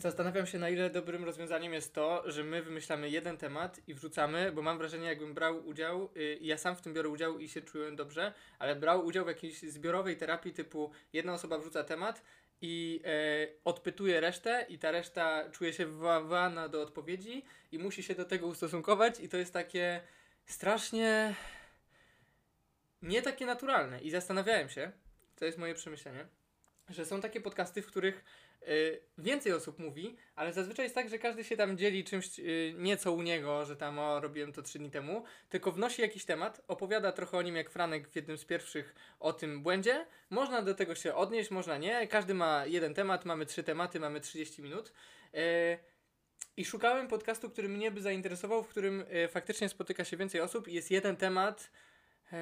Zastanawiam się, na ile dobrym rozwiązaniem jest to, że my wymyślamy jeden temat i wrzucamy, bo mam wrażenie, jakbym brał udział, y, ja sam w tym biorę udział i się czułem dobrze, ale brał udział w jakiejś zbiorowej terapii typu jedna osoba wrzuca temat i e, odpytuje resztę i ta reszta czuje się wywoływana do odpowiedzi i musi się do tego ustosunkować i to jest takie strasznie nie takie naturalne. I zastanawiałem się, to jest moje przemyślenie, że są takie podcasty, w których więcej osób mówi, ale zazwyczaj jest tak, że każdy się tam dzieli czymś y, nieco u niego, że tam o, robiłem to trzy dni temu, tylko wnosi jakiś temat, opowiada trochę o nim jak Franek w jednym z pierwszych o tym błędzie. Można do tego się odnieść, można nie. Każdy ma jeden temat, mamy trzy tematy, mamy 30 minut. Y, I szukałem podcastu, który mnie by zainteresował, w którym y, faktycznie spotyka się więcej osób i jest jeden temat. y,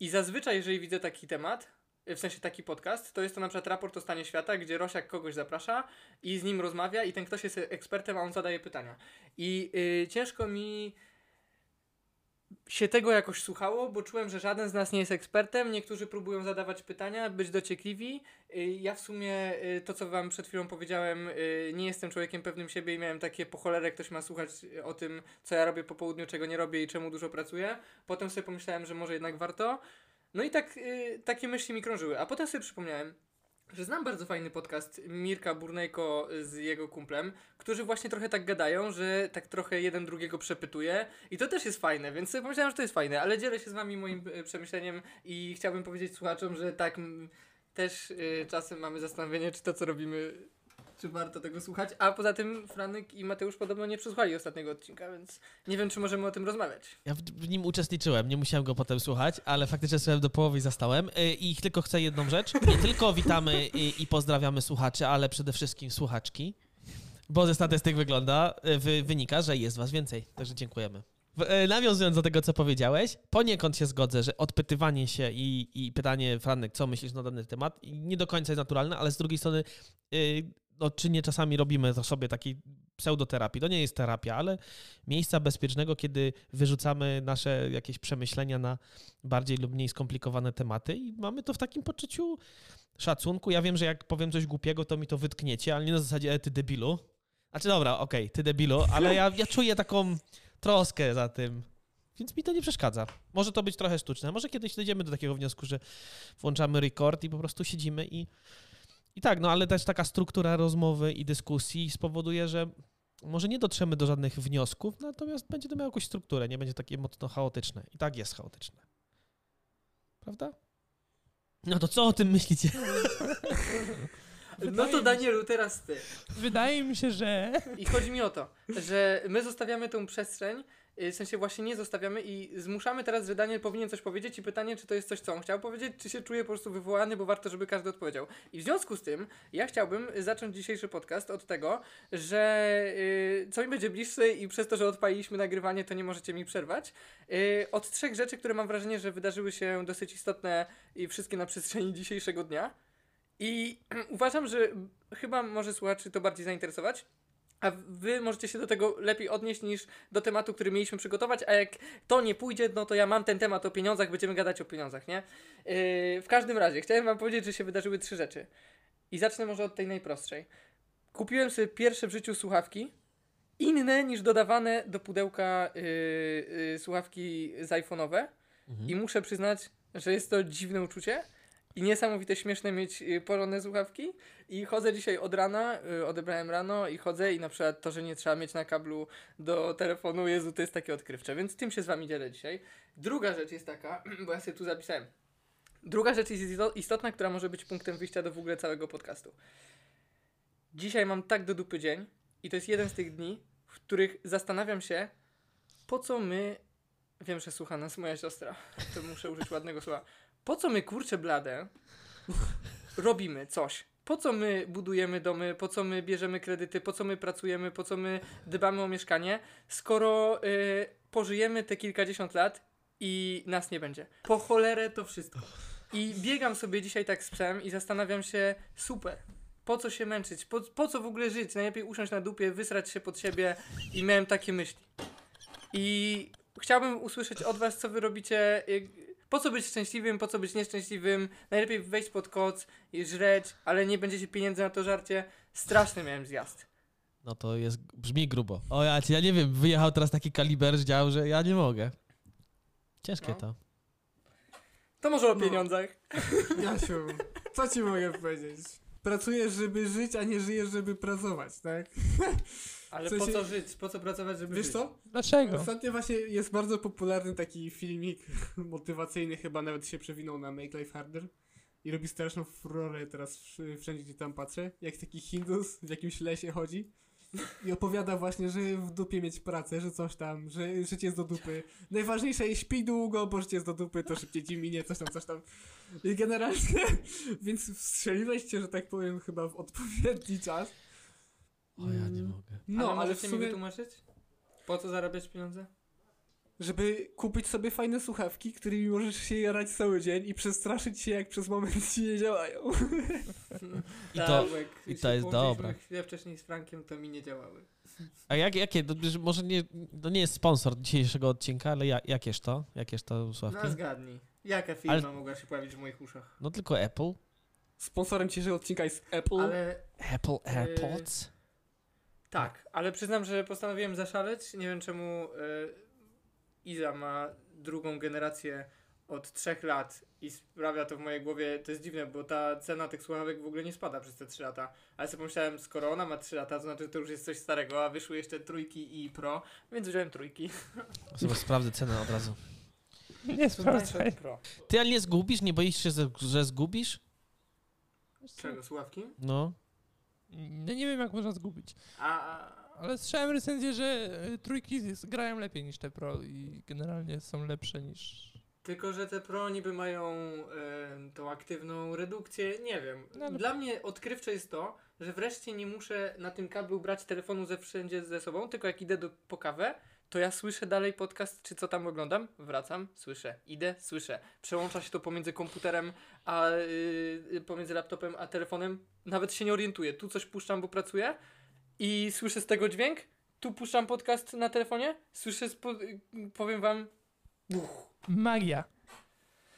I zazwyczaj, jeżeli widzę taki temat, w sensie taki podcast, to jest to na przykład raport o stanie świata, gdzie Rosiak kogoś zaprasza i z nim rozmawia i ten ktoś jest ekspertem, a on zadaje pytania. I y, ciężko mi się tego jakoś słuchało, bo czułem, że żaden z nas nie jest ekspertem, niektórzy próbują zadawać pytania, być dociekliwi. Y, ja w sumie y, to, co wam przed chwilą powiedziałem, y, nie jestem człowiekiem pewnym siebie i miałem takie po cholerę, ktoś ma słuchać o tym, co ja robię po południu, czego nie robię i czemu dużo pracuję. Potem sobie pomyślałem, że może jednak warto. No i tak y, takie myśli mi krążyły. A potem sobie przypomniałem, że znam bardzo fajny podcast Mirka Burnejko z jego kumplem, którzy właśnie trochę tak gadają, że tak trochę jeden drugiego przepytuje i to też jest fajne, więc sobie pomyślałem, że to jest fajne, ale dzielę się z wami moim y, przemyśleniem i chciałbym powiedzieć słuchaczom, że tak też y, czasem mamy zastanowienie, czy to co robimy czy warto tego słuchać, a poza tym Franek i Mateusz podobno nie przesłuchali ostatniego odcinka, więc nie wiem, czy możemy o tym rozmawiać. Ja w, w nim uczestniczyłem, nie musiałem go potem słuchać, ale faktycznie słuchałem do połowy i zastałem. Y, I tylko chcę jedną rzecz. Nie tylko witamy i, i pozdrawiamy słuchaczy, ale przede wszystkim słuchaczki. Bo ze statystyk wygląda, y, wy, wynika, że jest was więcej. Także dziękujemy. Y, Nawiązując do tego, co powiedziałeś, poniekąd się zgodzę, że odpytywanie się i, i pytanie, Franek, co myślisz na dany temat, nie do końca jest naturalne, ale z drugiej strony, y, no, czy nie czasami robimy to sobie takiej pseudoterapii. To nie jest terapia, ale miejsca bezpiecznego, kiedy wyrzucamy nasze jakieś przemyślenia na bardziej lub mniej skomplikowane tematy i mamy to w takim poczuciu szacunku. Ja wiem, że jak powiem coś głupiego, to mi to wytkniecie, ale nie na zasadzie e, ty debilu. Znaczy dobra, okej, ty debilu, ale ja, ja czuję taką troskę za tym. Więc mi to nie przeszkadza. Może to być trochę sztuczne. Może kiedyś dojdziemy do takiego wniosku, że włączamy record i po prostu siedzimy i i tak, no ale też taka struktura rozmowy i dyskusji spowoduje, że może nie dotrzemy do żadnych wniosków, natomiast będzie to miało jakąś strukturę, nie będzie takie mocno chaotyczne. I tak jest chaotyczne. Prawda? No to co o tym myślicie? No to Danielu, teraz ty. Wydaje mi się, że... I chodzi mi o to, że my zostawiamy tą przestrzeń, y, w sensie właśnie nie zostawiamy i zmuszamy teraz, że Daniel powinien coś powiedzieć i pytanie, czy to jest coś, co on chciał powiedzieć, czy się czuje po prostu wywołany, bo warto, żeby każdy odpowiedział. I w związku z tym ja chciałbym zacząć dzisiejszy podcast od tego, że y, co mi będzie bliższe i przez to, że odpaliliśmy nagrywanie, to nie możecie mi przerwać. Y, od trzech rzeczy, które mam wrażenie, że wydarzyły się dosyć istotne i wszystkie na przestrzeni dzisiejszego dnia. I uważam, że chyba może słuchaczy to bardziej zainteresować. A wy możecie się do tego lepiej odnieść niż do tematu, który mieliśmy przygotować, a jak to nie pójdzie, no to ja mam ten temat o pieniądzach, będziemy gadać o pieniądzach, nie? Yy, w każdym razie, chciałem wam powiedzieć, że się wydarzyły trzy rzeczy. I zacznę może od tej najprostszej. Kupiłem sobie pierwsze w życiu słuchawki, inne niż dodawane do pudełka yy, yy, słuchawki z iPhone'owe. I muszę przyznać, że jest to dziwne uczucie. I niesamowite śmieszne mieć y, porządne słuchawki. I chodzę dzisiaj od rana, y, odebrałem rano i chodzę i na przykład to, że nie trzeba mieć na kablu do telefonu, Jezu, to jest takie odkrywcze. Więc tym się z wami dzielę dzisiaj. Druga rzecz jest taka, bo ja sobie tu zapisałem. Druga rzecz jest isto- istotna, która może być punktem wyjścia do w ogóle całego podcastu. Dzisiaj mam tak do dupy dzień i to jest jeden z tych dni, w których zastanawiam się, po co my... Wiem, że słucha nas moja siostra, to muszę użyć ładnego słowa. Po co my, kurczę blade, robimy coś? Po co my budujemy domy, po co my bierzemy kredyty, po co my pracujemy, po co my dbamy o mieszkanie, skoro y, pożyjemy te kilkadziesiąt lat i nas nie będzie. Po cholerę to wszystko. I biegam sobie dzisiaj tak z psem i zastanawiam się, super, po co się męczyć, po, po co w ogóle żyć, najlepiej usiąść na dupie, wysrać się pod siebie i miałem takie myśli. I chciałbym usłyszeć od was, co wy robicie, Po co być szczęśliwym, po co być nieszczęśliwym? Najlepiej wejść pod koc i żreć, ale nie będziecie pieniędzy na to żarcie. Straszny miałem zjazd. No to jest, brzmi grubo. O ja, ja nie wiem, wyjechał teraz taki kaliber z dział, że ja nie mogę. Ciężkie No. to. To może o No. pieniądzach. Jasiu, co ci mogę powiedzieć? Pracujesz, żeby żyć, a nie żyjesz, żeby pracować, tak? Ale W sensie- po co żyć? Po co pracować, żeby Wiesz żyć? co? Dlaczego? Ostatnio właśnie jest bardzo popularny taki filmik motywacyjny, chyba nawet się przewinął na Make Life Harder. I robi straszną furorę teraz wsz- wszędzie, gdzie tam patrzę. Jak taki Hindus w jakimś lesie chodzi. I opowiada właśnie, że w dupie mieć pracę, że coś tam, że życie jest do dupy. Najważniejsze jest śpi długo, bo życie jest do dupy, to szybciej ci minie, coś tam, coś tam. I generalnie, więc strzeliłeś cię, że tak powiem, chyba w odpowiedni czas. O ja nie Mm, mogę. No, ale ale, w możecie mi sumie, wytłumaczyć? Po co zarabiać pieniądze? żeby kupić sobie fajne słuchawki, którymi możesz się jarać cały dzień i przestraszyć się, jak przez moment ci nie działają. I to, Tak, i to jest dobre. chwilę wcześniej z Frankiem, to mi nie działały. a jak, jakie, może nie, to nie jest sponsor dzisiejszego odcinka, ale ja, jakież to? Jakież to sławki? No zgadnij. Jaka firma Ale- mogła się pojawić w moich uszach? No tylko Apple. Sponsorem dzisiejszego odcinka jest Apple. Ale Apple AirPods. Tak, ale przyznam, że postanowiłem zaszaleć. Nie wiem czemu y, Iza ma drugą generację od trzech lat i sprawia to w mojej głowie, to jest dziwne, bo ta cena tych słuchawek w ogóle nie spada przez te 3 lata. Ale sobie pomyślałem, skoro ona ma 3 lata, to znaczy to już jest coś starego, a wyszły jeszcze trójki i pro, więc wziąłem trójki. Sobie sprawdzę cenę od razu. Nie sprawdzaj. pro. Ty ale nie zgubisz? Nie boisz się, że- że zgubisz? Czego, słuchawki? No. No nie wiem, jak można zgubić. Ale słyszałem recenzję, że y, trójki grają lepiej niż te pro i generalnie są lepsze niż... Tylko, że te pro niby mają e, tą aktywną redukcję, nie wiem. No, ale- Dla mnie odkrywcze jest to, że wreszcie nie muszę na tym kablu brać telefonu ze wszędzie ze sobą, tylko jak idę do, po kawę, to ja słyszę dalej podcast, czy co tam oglądam, wracam, słyszę, idę, słyszę. Przełącza się to pomiędzy komputerem, a y, pomiędzy laptopem a telefonem. Nawet się nie orientuję. Tu coś puszczam, bo pracuję i słyszę z tego dźwięk, tu puszczam podcast na telefonie, słyszę, spo, y, powiem wam, Magia.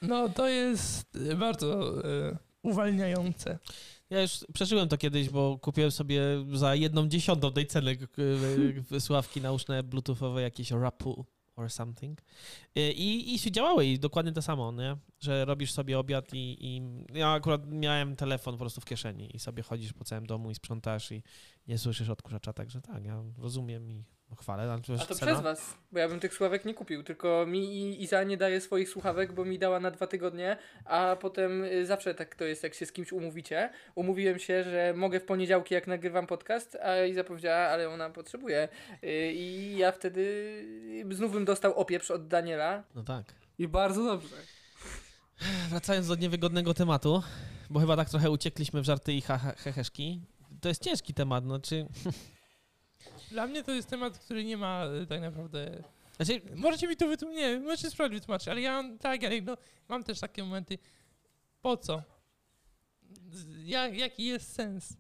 No to jest bardzo y, uwalniające. Ja już przeżyłem to kiedyś, bo kupiłem sobie za jedną dziesiątą tej ceny słuchawki nauszne bluetoothowe, jakieś Rapu or something. I, I się działały i dokładnie to samo, nie? Że robisz sobie obiad i, i ja akurat miałem telefon po prostu w kieszeni i sobie chodzisz po całym domu i sprzątasz i nie słyszysz odkurzacza, także tak, ja rozumiem i chwalę. Ale A to cena- przez was, bo ja bym tych słuchawek nie kupił, tylko mi i Iza nie daje swoich słuchawek, bo mi dała na dwa tygodnie, a potem y, zawsze tak to jest, jak się z kimś umówicie. Umówiłem się, że mogę w poniedziałki, jak nagrywam podcast, a Iza powiedziała, ale ona potrzebuje. Y, I ja wtedy y, znów bym dostał opieprz od Daniela. No tak. I bardzo dobrze. Wracając do niewygodnego tematu, bo chyba tak trochę uciekliśmy w żarty i heheszki. To jest ciężki temat, znaczy... Dla mnie to jest temat, który nie ma y, tak naprawdę... znaczy Możecie mi to wytłumaczyć, nie, możecie sprawdzić wytłumaczyć, ale ja mam, tak, ja, no, mam też takie momenty, po co? Jak, jaki jest sens?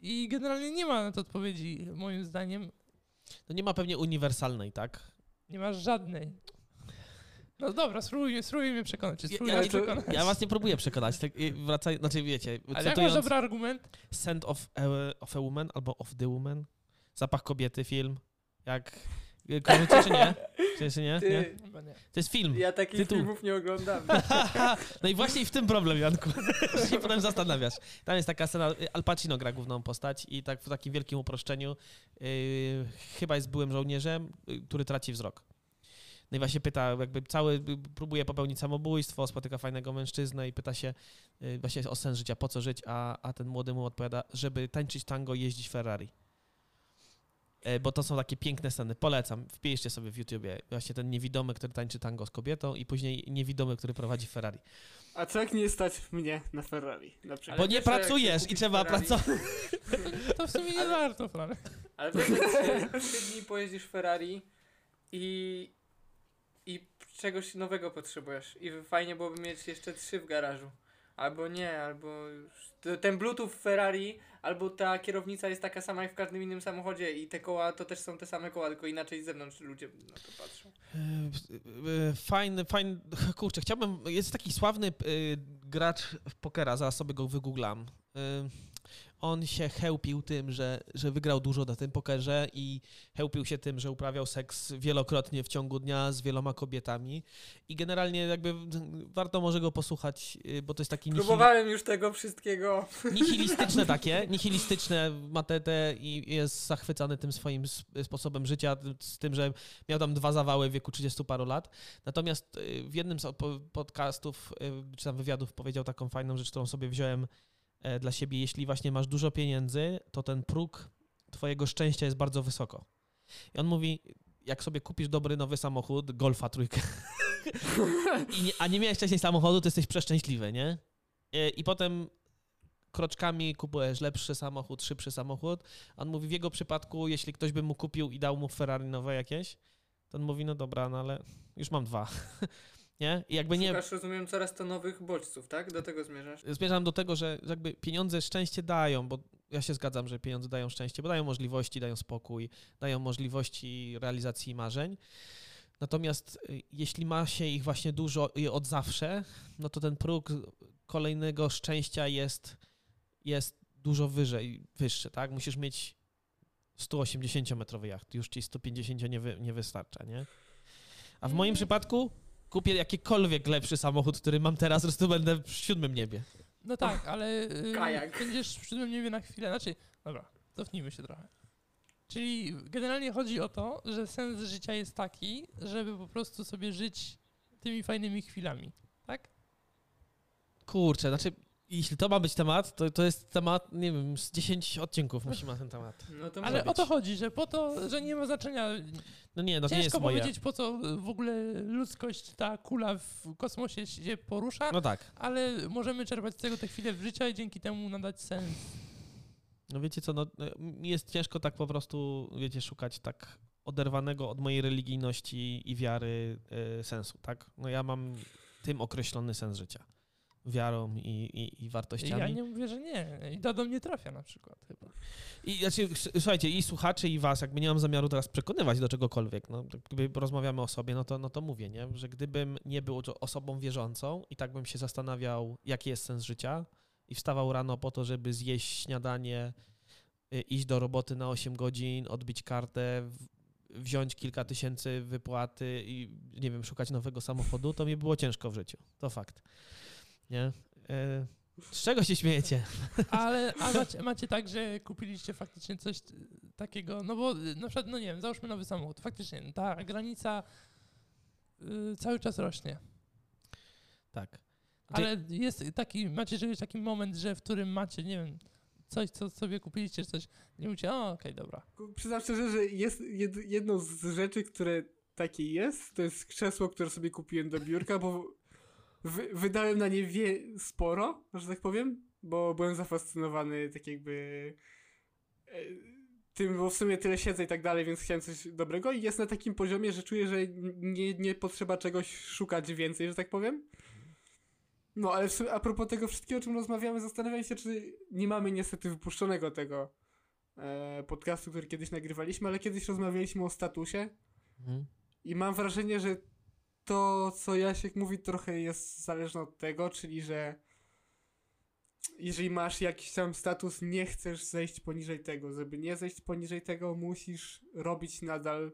I generalnie nie ma na to odpowiedzi, moim zdaniem. no nie ma pewnie uniwersalnej, tak? Nie ma żadnej. No dobra, spróbuj, spróbuj mnie przekonać. Ja- Spróbuj ja nie- przekonać. Ja was nie próbuję przekonać. Tak, wracaj, znaczy wiecie, Ale jak masz dobry argument? Scent of a, of a Woman albo Of the Woman, Zapach kobiety, film, jak... Kojarzycie czy nie? Czy, czy nie? Ty, nie. To jest film. ja takich Tytuł. filmów nie oglądam. No i właśnie w tym problem, Janku. się potem zastanawiasz. Tam jest taka scena, y, Al Pacino gra główną postać i tak w takim wielkim uproszczeniu yy, chyba jest byłym żołnierzem, y, który traci wzrok. No i właśnie pyta, jakby cały, y, próbuje popełnić samobójstwo, spotyka fajnego mężczyznę i pyta się y, właśnie o sens życia, po co żyć, a, a ten młody mu odpowiada, żeby tańczyć tango, jeździć Ferrari. E, Bo to są takie piękne sceny. Polecam. Wpiszcie sobie w YouTubie właśnie ten niewidomy, który tańczy tango z kobietą i później niewidomy, który prowadzi Ferrari. A co jak nie stać mnie na Ferrari? Na przykład. Bo nie wiesz, jak pracujesz i trzeba Ferrari- pracować. To w sumie nie Ale- warto, Franek. Ale wiesz, że trzy, trzy dni pojeździsz Ferrari i, i czegoś nowego potrzebujesz. I fajnie byłoby mieć jeszcze trzy w garażu. Albo nie, albo ten Bluetooth w Ferrari, albo ta kierownica jest taka sama jak w każdym innym samochodzie i te koła to też są te same koła, tylko inaczej z zewnątrz ludzie na to patrzą. E, e, Fajny, fajny, kurczę, chciałbym, jest taki sławny e, gracz pokera, zaraz sobie go wygooglam. On się chełpił tym, że, że wygrał dużo na tym pokerze i chełpił się tym, że uprawiał seks wielokrotnie w ciągu dnia z wieloma kobietami i generalnie jakby warto może go posłuchać, e, bo to jest taki nihil, Próbowałem już tego wszystkiego. nihilistyczne takie, nihilistyczne ma te, te i jest zachwycony tym swoim sp- sposobem życia, z tym, że miał tam dwa zawały w wieku 30 paru lat. Natomiast y, w jednym z podcastów, y, czy tam wywiadów powiedział taką fajną rzecz, którą sobie wziąłem dla siebie. Jeśli właśnie masz dużo pieniędzy, to ten próg twojego szczęścia jest bardzo wysoko. I on mówi, jak sobie kupisz dobry nowy samochód, Golfa trójkę, i nie, a nie miałeś wcześniej samochodu, to jesteś przeszczęśliwy, nie? E, I potem kroczkami kupujesz lepszy samochód, szybszy samochód. On mówi, w jego przypadku, jeśli ktoś by mu kupił i dał mu Ferrari nowe jakieś, to on mówi, no dobra, no ale już mam dwa. nie? I jakby nie... Szukasz, rozumiem, coraz to nowych bodźców, tak? Do tego zmierzasz. Zmierzam do tego, że jakby pieniądze szczęście dają, bo ja się zgadzam, że pieniądze dają szczęście, bo dają możliwości, dają spokój, dają możliwości realizacji marzeń. Natomiast y, jeśli ma się ich właśnie dużo i od zawsze, no to ten próg kolejnego szczęścia jest, jest dużo wyżej, wyższy, tak? Musisz mieć 180-metrowy jacht, już ci 150 nie, wy, nie wystarcza, nie? A w moim przypadku kupię jakikolwiek lepszy samochód, który mam teraz, po prostu będę w siódmym niebie. No tak, ale y, Kajak. będziesz w siódmym niebie na chwilę. Znaczy, dobra, cofnijmy się trochę. Czyli generalnie chodzi o to, że sens życia jest taki, żeby po prostu sobie żyć tymi fajnymi chwilami, tak? Kurczę, znaczy, jeśli to ma być temat, to, to jest temat, nie wiem, z 10 odcinków musimy na ten temat. No to Ale może o to być. chodzi, że po to, że nie ma znaczenia. No nie, no to nie jest Ciężko moje. powiedzieć, po co w ogóle ludzkość, ta kula w kosmosie się porusza, No tak. ale możemy czerpać z tego te chwile w życia i dzięki temu nadać sens. No wiecie co, no jest ciężko tak po prostu, wiecie, szukać tak oderwanego od mojej religijności i wiary y, sensu, tak? No ja mam tym określony sens życia. Wiarą i, i, i wartościami. Ja nie mówię, że nie. I to do mnie trafia na przykład chyba. I znaczy, słuchajcie, i słuchaczy, i was, jakby nie mam zamiaru teraz przekonywać do czegokolwiek, no, tak gdyby rozmawiamy o sobie, no to, no to mówię, nie? że gdybym nie był osobą wierzącą i tak bym się zastanawiał, jaki jest sens życia i wstawał rano po to, żeby zjeść śniadanie, y, iść do roboty na 8 godzin, odbić kartę, wziąć kilka tysięcy wypłaty i, nie wiem, szukać nowego samochodu, to mi było ciężko w życiu. To fakt. Nie? Y, Z czego się śmiejecie? Ale a macie, macie tak, że kupiliście faktycznie coś y, takiego, no bo y, na przykład, no nie wiem, załóżmy nowy samochód. Faktycznie ta granica y, cały czas rośnie. Tak. Ty- Ale jest taki, macie czegoś taki moment, że w którym macie, nie wiem, coś, co sobie kupiliście, coś, nie mówicie, o, okej, dobra. Przyznam szczerze, że jest jed, jedną z rzeczy, które takie jest, to jest krzesło, które sobie kupiłem do biurka, bo wy, wydałem na nie wie, sporo, że tak powiem, bo byłem zafascynowany tak jakby e, tym, bo w sumie tyle siedzę i tak dalej, więc chciałem coś dobrego i jest na takim poziomie, że czuję, że nie, nie potrzeba czegoś szukać więcej, że tak powiem. No, ale sumie, a propos tego wszystkiego, o czym rozmawiamy, zastanawiam się, czy nie mamy niestety wypuszczonego tego e, podcastu, który kiedyś nagrywaliśmy, ale kiedyś rozmawialiśmy o statusie Mhm. i mam wrażenie, że to, co Jasiek mówi, trochę jest zależne od tego, czyli że jeżeli masz jakiś tam status, nie chcesz zejść poniżej tego. Żeby nie zejść poniżej tego, musisz robić nadal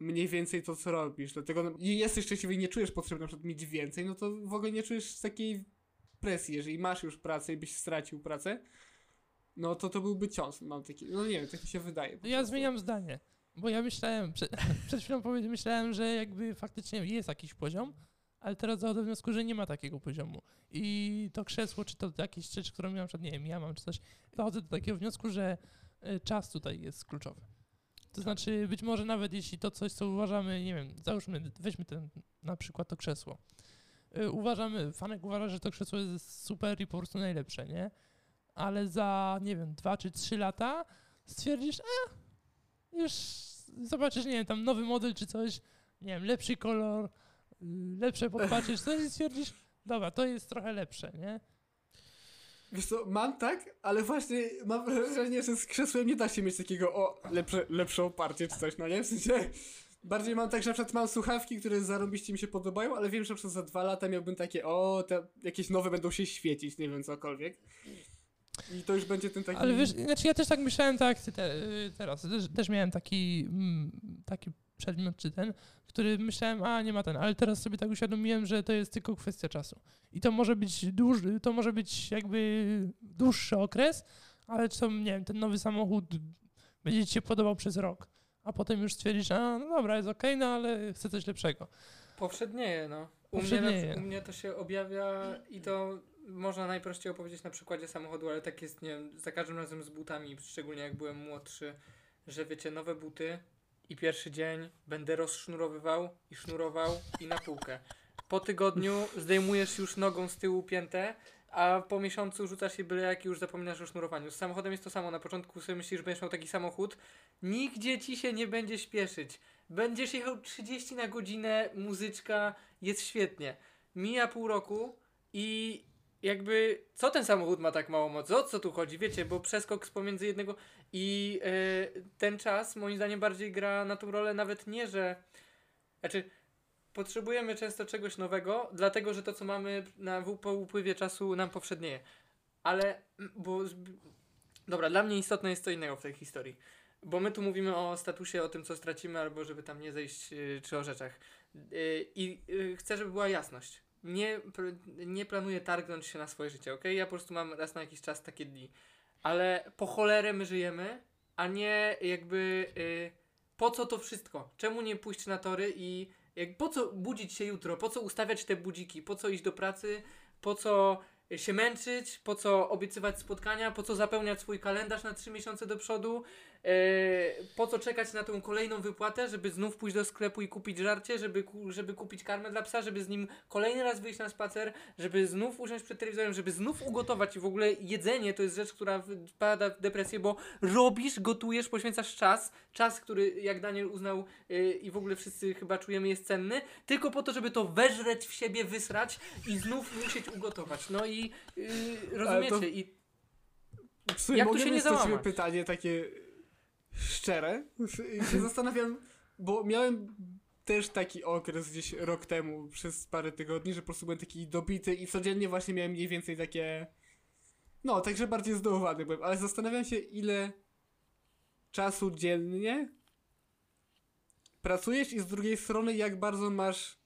mniej więcej to, co robisz. Dlatego no, i jesteś szczęśliwy i nie czujesz potrzeby na przykład mieć więcej, no to w ogóle nie czujesz takiej presji. Jeżeli masz już pracę i byś stracił pracę, no to to byłby cios. Mam taki, no nie wiem, tak mi się wydaje. Ja prostu. zmieniam zdanie, bo ja myślałem, przed, przed chwilą powiedziałem, myślałem, że jakby faktycznie jest jakiś poziom, ale teraz dochodzę do wniosku, że nie ma takiego poziomu. I to krzesło, czy to jakieś rzeczy, które przykład, nie wiem, ja mam czy coś, dochodzę do takiego wniosku, że y, czas tutaj jest kluczowy. To znaczy, być może nawet jeśli to coś, co uważamy, nie wiem, załóżmy, weźmy ten, na przykład to krzesło. Y, Uważamy, Fanek uważa, że to krzesło jest super i po prostu najlepsze, nie? Ale za, nie wiem, dwa czy trzy lata stwierdzisz, a już zobaczysz, nie wiem, tam nowy model czy coś, nie wiem, lepszy kolor, y, lepsze podpatrzysz coś i stwierdzisz, dobra, to jest trochę lepsze, nie? Wiesz co, mam tak, ale właśnie mam wrażenie, że z krzesłem nie da się mieć takiego o, lepsze, lepsze oparcie czy coś, no nie? W sensie, bardziej mam tak, że na przykład mam słuchawki, które zarąbiście mi się podobają, ale wiem, że przykład za dwa lata miałbym takie, o, te jakieś nowe będą się świecić, nie wiem, cokolwiek. I to już będzie ten taki... Ale wiesz, znaczy ja też tak myślałem tak ty te, y, teraz. Też, też miałem taki, mm, taki przedmiot czy ten, który myślałem, a nie ma ten, ale teraz sobie tak uświadomiłem, że to jest tylko kwestia czasu. I to może być dłuży, to może być jakby dłuższy okres, ale co, nie wiem, ten nowy samochód będzie ci się podobał przez rok. A potem już stwierdzisz, a no dobra, jest okej, no ale chcę coś lepszego. Powszednieje, no. U mnie, u mnie to się objawia i to można najprościej opowiedzieć na przykładzie samochodu, ale tak jest, nie wiem, za każdym razem z butami, szczególnie jak byłem młodszy, że wiecie, nowe buty i pierwszy dzień będę rozsznurowywał i sznurował i na półkę. Po tygodniu zdejmujesz już nogą z tyłu piętę, a po miesiącu rzucasz je byle jak i już zapominasz o sznurowaniu. Z samochodem jest to samo. Na początku sobie myślisz, że będziesz miał taki samochód. Nigdzie ci się nie będzie śpieszyć. Będziesz jechał 30 na godzinę, muzyczka, jest świetnie. Mija pół roku i jakby co ten samochód ma tak mało mocy? O co tu chodzi? Wiecie, bo przeskok pomiędzy jednego i e, ten czas moim zdaniem bardziej gra na tą rolę nawet nie, że znaczy potrzebujemy często czegoś nowego, dlatego że to co mamy na po upływie czasu nam powszednieje. Ale bo dobra, dla mnie istotne jest co innego w tej historii. Bo my tu mówimy o statusie, o tym, co stracimy, albo żeby tam nie zejść, yy, czy o rzeczach. Yy, I chcę, żeby była jasność. Nie, nie planuję targnąć się na swoje życie, ok? Ja po prostu mam raz na jakiś czas takie dni. Ale po cholerę my żyjemy, a nie jakby yy, po co to wszystko? Czemu nie pójść na tory i jak, po co budzić się jutro? Po co ustawiać te budziki? Po co iść do pracy? Po co się męczyć? Po co obiecywać spotkania? Po co zapełniać swój kalendarz na trzy miesiące do przodu? E, po co czekać na tą kolejną wypłatę, żeby znów pójść do sklepu i kupić żarcie, żeby, żeby kupić karmę dla psa, żeby z nim kolejny raz wyjść na spacer, żeby znów usiąść przed telewizorem, żeby znów ugotować i w ogóle jedzenie to jest rzecz, która wpada w depresję, bo robisz, gotujesz, poświęcasz czas, czas, który jak Daniel uznał yy, i w ogóle wszyscy chyba czujemy jest cenny, tylko po to, żeby to weżreć w siebie, wysrać i znów musieć ugotować. No i yy, rozumiecie, to- i Jak tu się nie załamać? pytanie takie szczere. I się zastanawiam, bo miałem też taki okres gdzieś rok temu przez parę tygodni, że po prostu byłem taki dobity i codziennie właśnie miałem mniej więcej takie no, także bardziej zdołowany byłem, ale zastanawiam się ile czasu dziennie pracujesz i z drugiej strony jak bardzo masz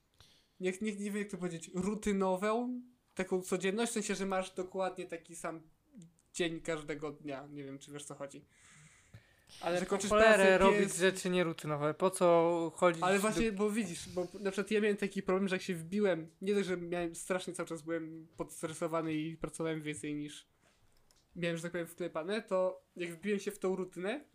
nie, nie, nie wiem jak to powiedzieć, rutynową taką codzienność, w sensie, że masz dokładnie taki sam dzień każdego dnia. Nie wiem, czy wiesz co chodzi. Ale że kończysz pracę, robić pies- rzeczy nierutynowe. Po co chodzić Ale do właśnie, bo widzisz, bo na przykład ja miałem taki problem, że jak się wbiłem, nie dość, że miałem strasznie cały czas byłem podstresowany i pracowałem więcej niż miałem, że tak powiem, wklepane, to jak wbiłem się w tą rutynę,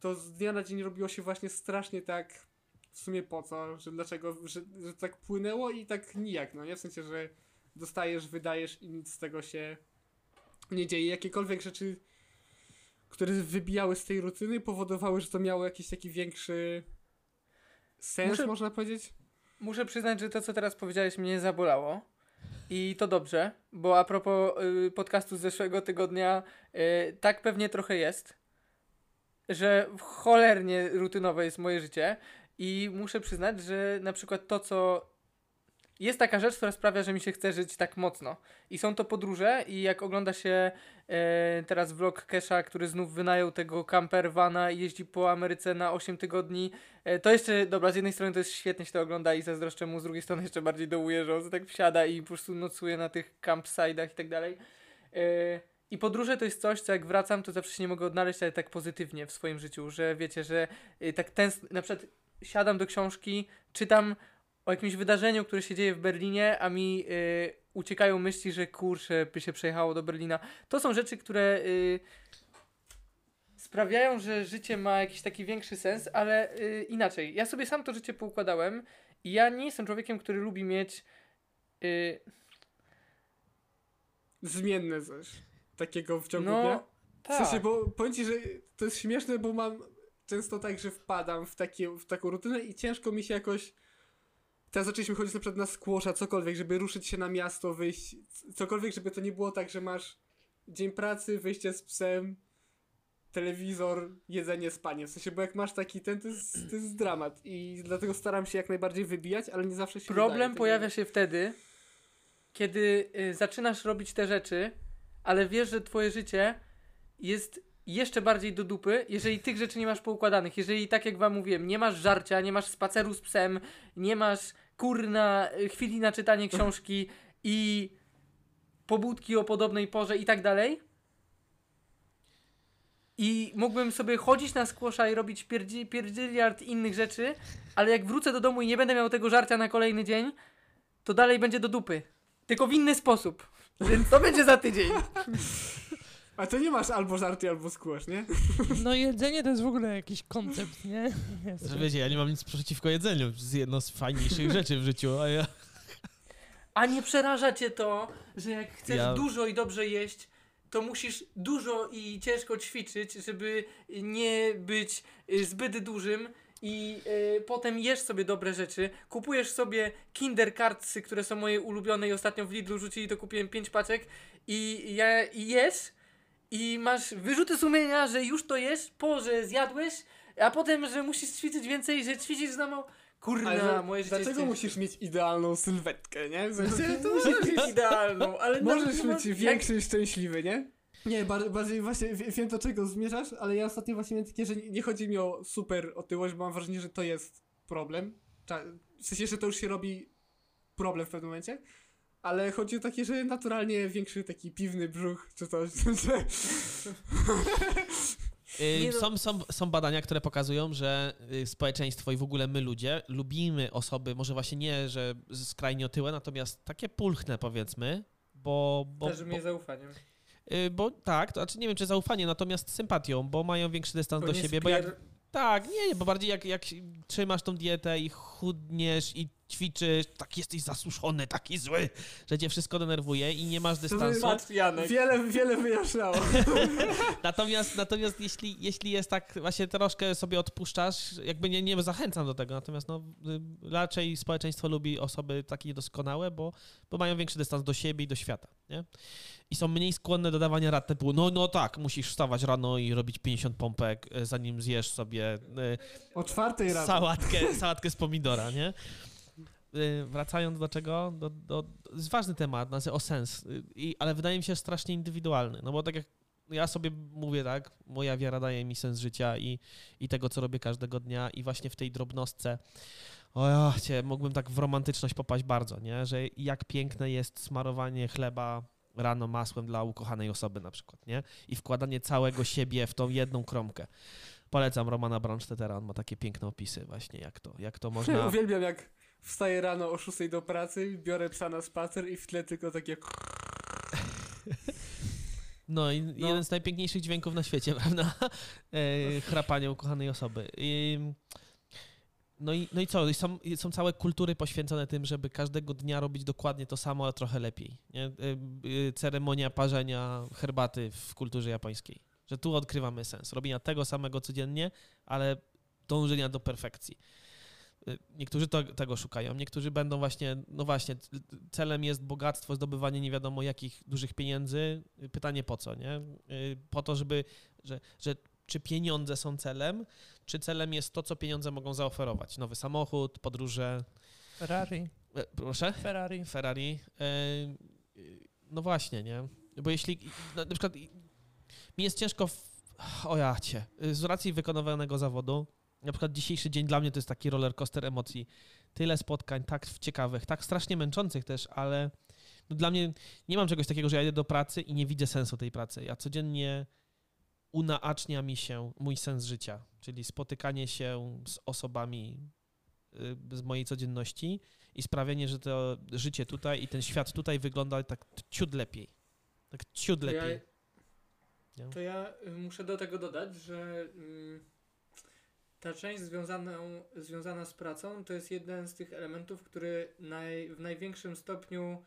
to z dnia na dzień robiło się właśnie strasznie tak w sumie po co, że dlaczego, że, że tak płynęło i tak nijak, no nie? W sensie, że dostajesz, wydajesz i nic z tego się nie dzieje. Jakiekolwiek rzeczy, które wybijały z tej rutyny, powodowały, że to miało jakiś taki większy sens, Muszę- można powiedzieć. Muszę przyznać, że to, co teraz powiedziałeś, mnie zabolało. I to dobrze, bo a propos y, podcastu z zeszłego tygodnia, y, tak pewnie trochę jest, że cholernie rutynowe jest moje życie. I muszę przyznać, że na przykład to, co. Jest taka rzecz, która sprawia, że mi się chce żyć tak mocno. I są to podróże, i jak ogląda się e, teraz vlog Kesha, który znów wynajął tego campervana i jeździ po Ameryce na 8 tygodni, E, To jeszcze, dobra, z jednej strony to jest świetnie się to ogląda i zazdroszczę mu, z drugiej strony jeszcze bardziej dołuje, że on tak wsiada i po prostu nocuje na tych campside'ach i tak dalej. E, I podróże to jest coś, co jak wracam, to zawsze się nie mogę odnaleźć, ale tak pozytywnie w swoim życiu, że wiecie, że e, tak ten, na przykład siadam do książki, czytam o jakimś wydarzeniu, które się dzieje w Berlinie, a mi e, uciekają myśli, że kurczę, by się przejechało do Berlina. To są rzeczy, które e, sprawiają, że życie ma jakiś taki większy sens, ale y, inaczej. Ja sobie sam to życie poukładałem i ja nie jestem człowiekiem, który lubi mieć. Y, Zmienne coś. Takiego w ciągu no, dnia. W tak. sensie, bo powiem ci, że to jest śmieszne, bo mam często tak, że wpadam w, takie, w taką rutynę i ciężko mi się jakoś... Teraz zaczęliśmy chodzić na przykład na skłosza, cokolwiek, żeby ruszyć się na miasto, wyjść, cokolwiek, żeby to nie było tak, że masz dzień pracy, wyjście z psem, telewizor, jedzenie, spanie. W sensie, bo jak masz taki ten, to jest, to jest dramat. I dlatego staram się jak najbardziej wybijać, ale nie zawsze się Problem udaje. Pojawia się wtedy, kiedy y, zaczynasz robić te rzeczy, ale wiesz, że twoje życie jest jeszcze bardziej do dupy, jeżeli tych rzeczy nie masz poukładanych. Jeżeli, tak jak wam mówiłem, nie masz żarcia, nie masz spaceru z psem, nie masz kurna y, chwili na czytanie książki i pobudki o podobnej porze i tak dalej. I mógłbym sobie chodzić na skłosza i robić pierdzi, pierdzieliard innych rzeczy, ale jak wrócę do domu i nie będę miał tego żarcia na kolejny dzień, to dalej będzie do dupy. Tylko w inny sposób. Więc to będzie za tydzień. A to nie masz albo żarty, albo skłosz, nie? No jedzenie to jest w ogóle jakiś koncept, nie? Że wiecie, ja nie mam nic przeciwko jedzeniu. To jest jedno z fajniejszych rzeczy w życiu, a ja... A nie przeraża cię to, że jak chcesz Ja- dużo i dobrze jeść, to musisz dużo i ciężko ćwiczyć, żeby nie być y, zbyt dużym i y, potem jesz sobie dobre rzeczy, kupujesz sobie Kinder Cardsy, które są moje ulubione i ostatnio w Lidlu rzucili, to kupiłem 5 paczek i, ja, i jesz i masz wyrzuty sumienia, że już to jesz, po, że zjadłeś, a potem, że musisz ćwiczyć więcej, że ćwiczysz za mało. Kurna, Ale moje życie dlaczego jest musisz mieć idealną sylwetkę, nie? W sensie, to możesz mieć idealną, ale Możesz być jak- większy i szczęśliwy, nie? Nie, bar- bardziej właśnie wie- wiem do czego zmierzasz, ale ja ostatnio właśnie miałem takie, że nie chodzi mi o super otyłość, bo mam wrażenie, że to jest problem. W sensie, że to już się robi problem w pewnym momencie. Ale chodzi o takie, że naturalnie większy taki piwny brzuch, czy coś. Y, no- Są, są, są badania, które pokazują, że y, społeczeństwo i w ogóle my ludzie lubimy osoby, może właśnie nie, że skrajnie otyłe, natomiast takie pulchne powiedzmy, bo... bo, Też bo mnie zaufaniem. Y, Bo tak, to znaczy nie wiem czy zaufanie, natomiast sympatią, bo mają większy dystans Bo do siebie, bo jak tak, nie, nie, bo bardziej jak, jak trzymasz tą dietę i chudniesz i ćwiczysz, tak jesteś zasuszony, taki zły, że cię wszystko denerwuje i nie masz dystansu. Patrz, Janek. Wiele, wiele wyjaśniało. Natomiast, natomiast jeśli, jeśli jest tak, właśnie troszkę sobie odpuszczasz, jakby nie, nie zachęcam do tego, natomiast no, y, raczej społeczeństwo lubi osoby takie niedoskonałe, bo, bo mają większy dystans do siebie i do świata, nie? I są mniej skłonne do dawania rad typu, no, no tak, musisz wstawać rano i robić 50 pompek, y, zanim zjesz sobie y, O czwartej rano. sałatkę, sałatkę z pomidora, nie? Y, Wracając do czego? Do, do, to jest ważny temat, o sens, y, i, ale wydaje mi się strasznie indywidualny, no bo tak jak ja sobie mówię tak, moja wiara daje mi sens życia i, i tego, co robię każdego dnia i właśnie w tej drobnostce, o cię, mógłbym tak w romantyczność popaść bardzo, nie? Że jak piękne jest smarowanie chleba rano masłem dla ukochanej osoby na przykład, nie? I wkładanie całego siebie w tą jedną kromkę. Polecam Romana Bronstetera, on ma takie piękne opisy właśnie, jak to, jak to można... Uwielbiam jak wstaję rano o 6 do pracy, biorę psa na spacer i w tle tylko takie... No i No. jeden z najpiękniejszych dźwięków na świecie, prawda? E, chrapanie ukochanej osoby. I, no, i, no i co? I Są, są całe kultury poświęcone tym, żeby każdego dnia robić dokładnie to samo, ale trochę lepiej. Nie? E, e, Ceremonia parzenia herbaty w kulturze japońskiej. Że tu odkrywamy sens. Robienia tego samego codziennie, ale dążenia do perfekcji. Niektórzy to, tego szukają, niektórzy będą właśnie, no właśnie, celem jest bogactwo, zdobywanie nie wiadomo jakich dużych pieniędzy. Pytanie po co, nie? Y, Po to, żeby, że, że czy pieniądze są celem, czy celem jest to, co pieniądze mogą zaoferować. Nowy samochód, podróże, Ferrari. e, proszę? Ferrari. Ferrari. E, No właśnie, nie? Bo jeśli na na przykład mi jest ciężko, w, o ja cię, z racji wykonywanego zawodu, na przykład dzisiejszy dzień dla mnie to jest taki roller coaster emocji. Tyle spotkań, tak ciekawych, tak strasznie męczących też, ale no dla mnie nie mam czegoś takiego, że ja idę do pracy i nie widzę sensu tej pracy. Ja codziennie unaacznia mi się mój sens życia, czyli spotykanie się z osobami y, z mojej codzienności i sprawienie, że to życie tutaj i ten świat tutaj wygląda tak ciut lepiej. Tak ciut To ja, lepiej. Nie? to ja y, muszę do tego dodać, że mm, ta część związana, związana z pracą to jest jeden z tych elementów, który naj, w największym stopniu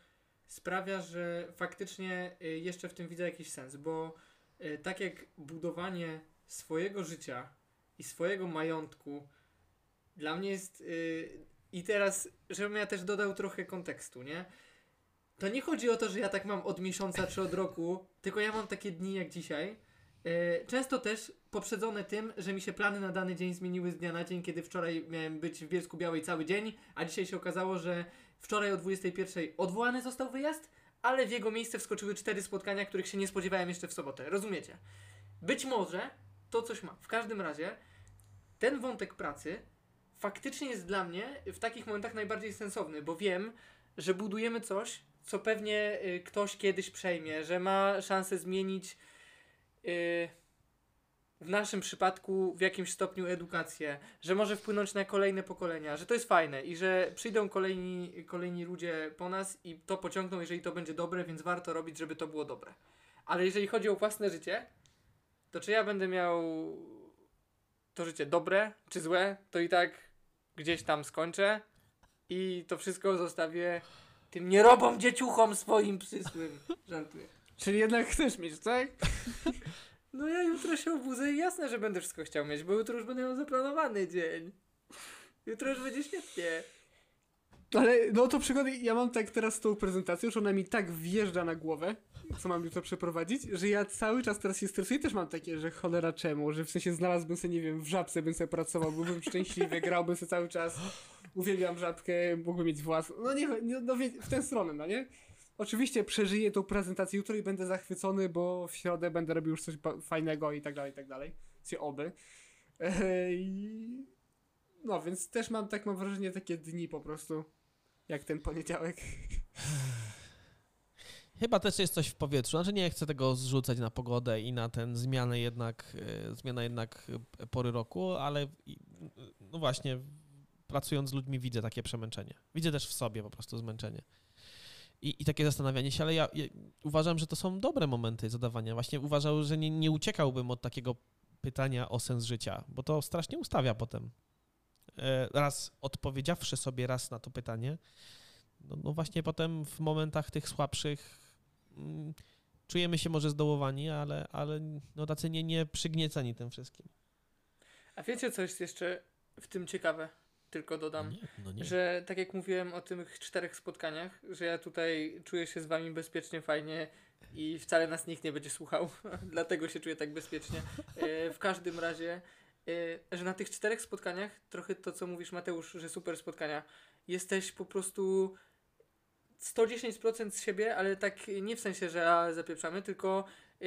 sprawia, że faktycznie y, jeszcze w tym widzę jakiś sens, bo y, tak jak budowanie swojego życia i swojego majątku dla mnie jest y, i teraz, żebym ja też dodał trochę kontekstu, nie? To nie chodzi o to, że ja tak mam od miesiąca czy od roku, tylko ja mam takie dni jak dzisiaj. E, Często też poprzedzone tym, że mi się plany na dany dzień zmieniły z dnia na dzień, kiedy wczoraj miałem być w Bielsku Białej cały dzień, a dzisiaj się okazało, że wczoraj o 21 odwołany został wyjazd, ale w jego miejsce wskoczyły cztery spotkania, których się nie spodziewałem jeszcze w sobotę. Rozumiecie? Być może to coś ma. W każdym razie ten wątek pracy faktycznie jest dla mnie w takich momentach najbardziej sensowny, bo wiem, że budujemy coś, co pewnie y, ktoś kiedyś przejmie, że ma szansę zmienić w naszym przypadku w jakimś stopniu edukację, że może wpłynąć na kolejne pokolenia, że to jest fajne i że przyjdą kolejni, kolejni ludzie po nas i to pociągną, jeżeli to będzie dobre, więc warto robić, żeby to było dobre. Ale jeżeli chodzi o własne życie, to czy ja będę miał to życie dobre czy złe, to i tak gdzieś tam skończę i to wszystko zostawię tym nierobom dzieciuchom swoim przysłym. Żartuję. Czyli jednak chcesz mieć, tak? No ja jutro się obudzę i jasne, że będę wszystko chciał mieć, bo jutro już będę miał zaplanowany dzień. Jutro już będzie świetnie. Ale no to przykłady, ja mam tak teraz z tą prezentacją, że ona mi tak wjeżdża na głowę, co mam jutro przeprowadzić, że ja cały czas teraz się stresuję, też mam takie, że cholera czemu, że w sensie znalazłbym sobie, nie wiem, w żabce bym sobie pracował, byłbym szczęśliwy, grałbym sobie cały czas, uwielbiam żabkę, mógłbym mieć własną, no nie, no wie- w tę stronę, no nie? Oczywiście przeżyję tą prezentację jutro i będę zachwycony, bo w środę będę robił już coś fajnego i tak dalej, i tak dalej. Się oby. No, więc też mam, tak mam wrażenie, takie dni po prostu, jak ten poniedziałek. Chyba też jest coś w powietrzu. Znaczy nie chcę tego zrzucać na pogodę i na ten zmianę jednak, e, zmianę jednak e, pory roku, ale no właśnie pracując z ludźmi widzę takie przemęczenie. Widzę też w sobie po prostu zmęczenie. I, i takie zastanawianie się, ale ja, ja uważam, że to są dobre momenty zadawania. Właśnie uważam, że nie, nie uciekałbym od takiego pytania o sens życia, bo to strasznie ustawia potem. E, Raz odpowiedziawszy sobie raz na to pytanie, no, no właśnie potem w momentach tych słabszych mm, czujemy się może zdołowani, ale, ale no tacy nie, nie przygnieceni tym wszystkim. A wiecie, co jest jeszcze w tym ciekawe? Tylko dodam. Nie, no nie. Że tak jak mówiłem o tych czterech spotkaniach, że ja tutaj czuję się z wami bezpiecznie, fajnie i wcale nas nikt nie będzie słuchał, dlatego się czuję tak bezpiecznie. E, w każdym razie, e, że na tych czterech spotkaniach, trochę to co mówisz Mateusz, że super spotkania, jesteś po prostu 110% z siebie, ale tak nie w sensie, że zapieprzamy, tylko e,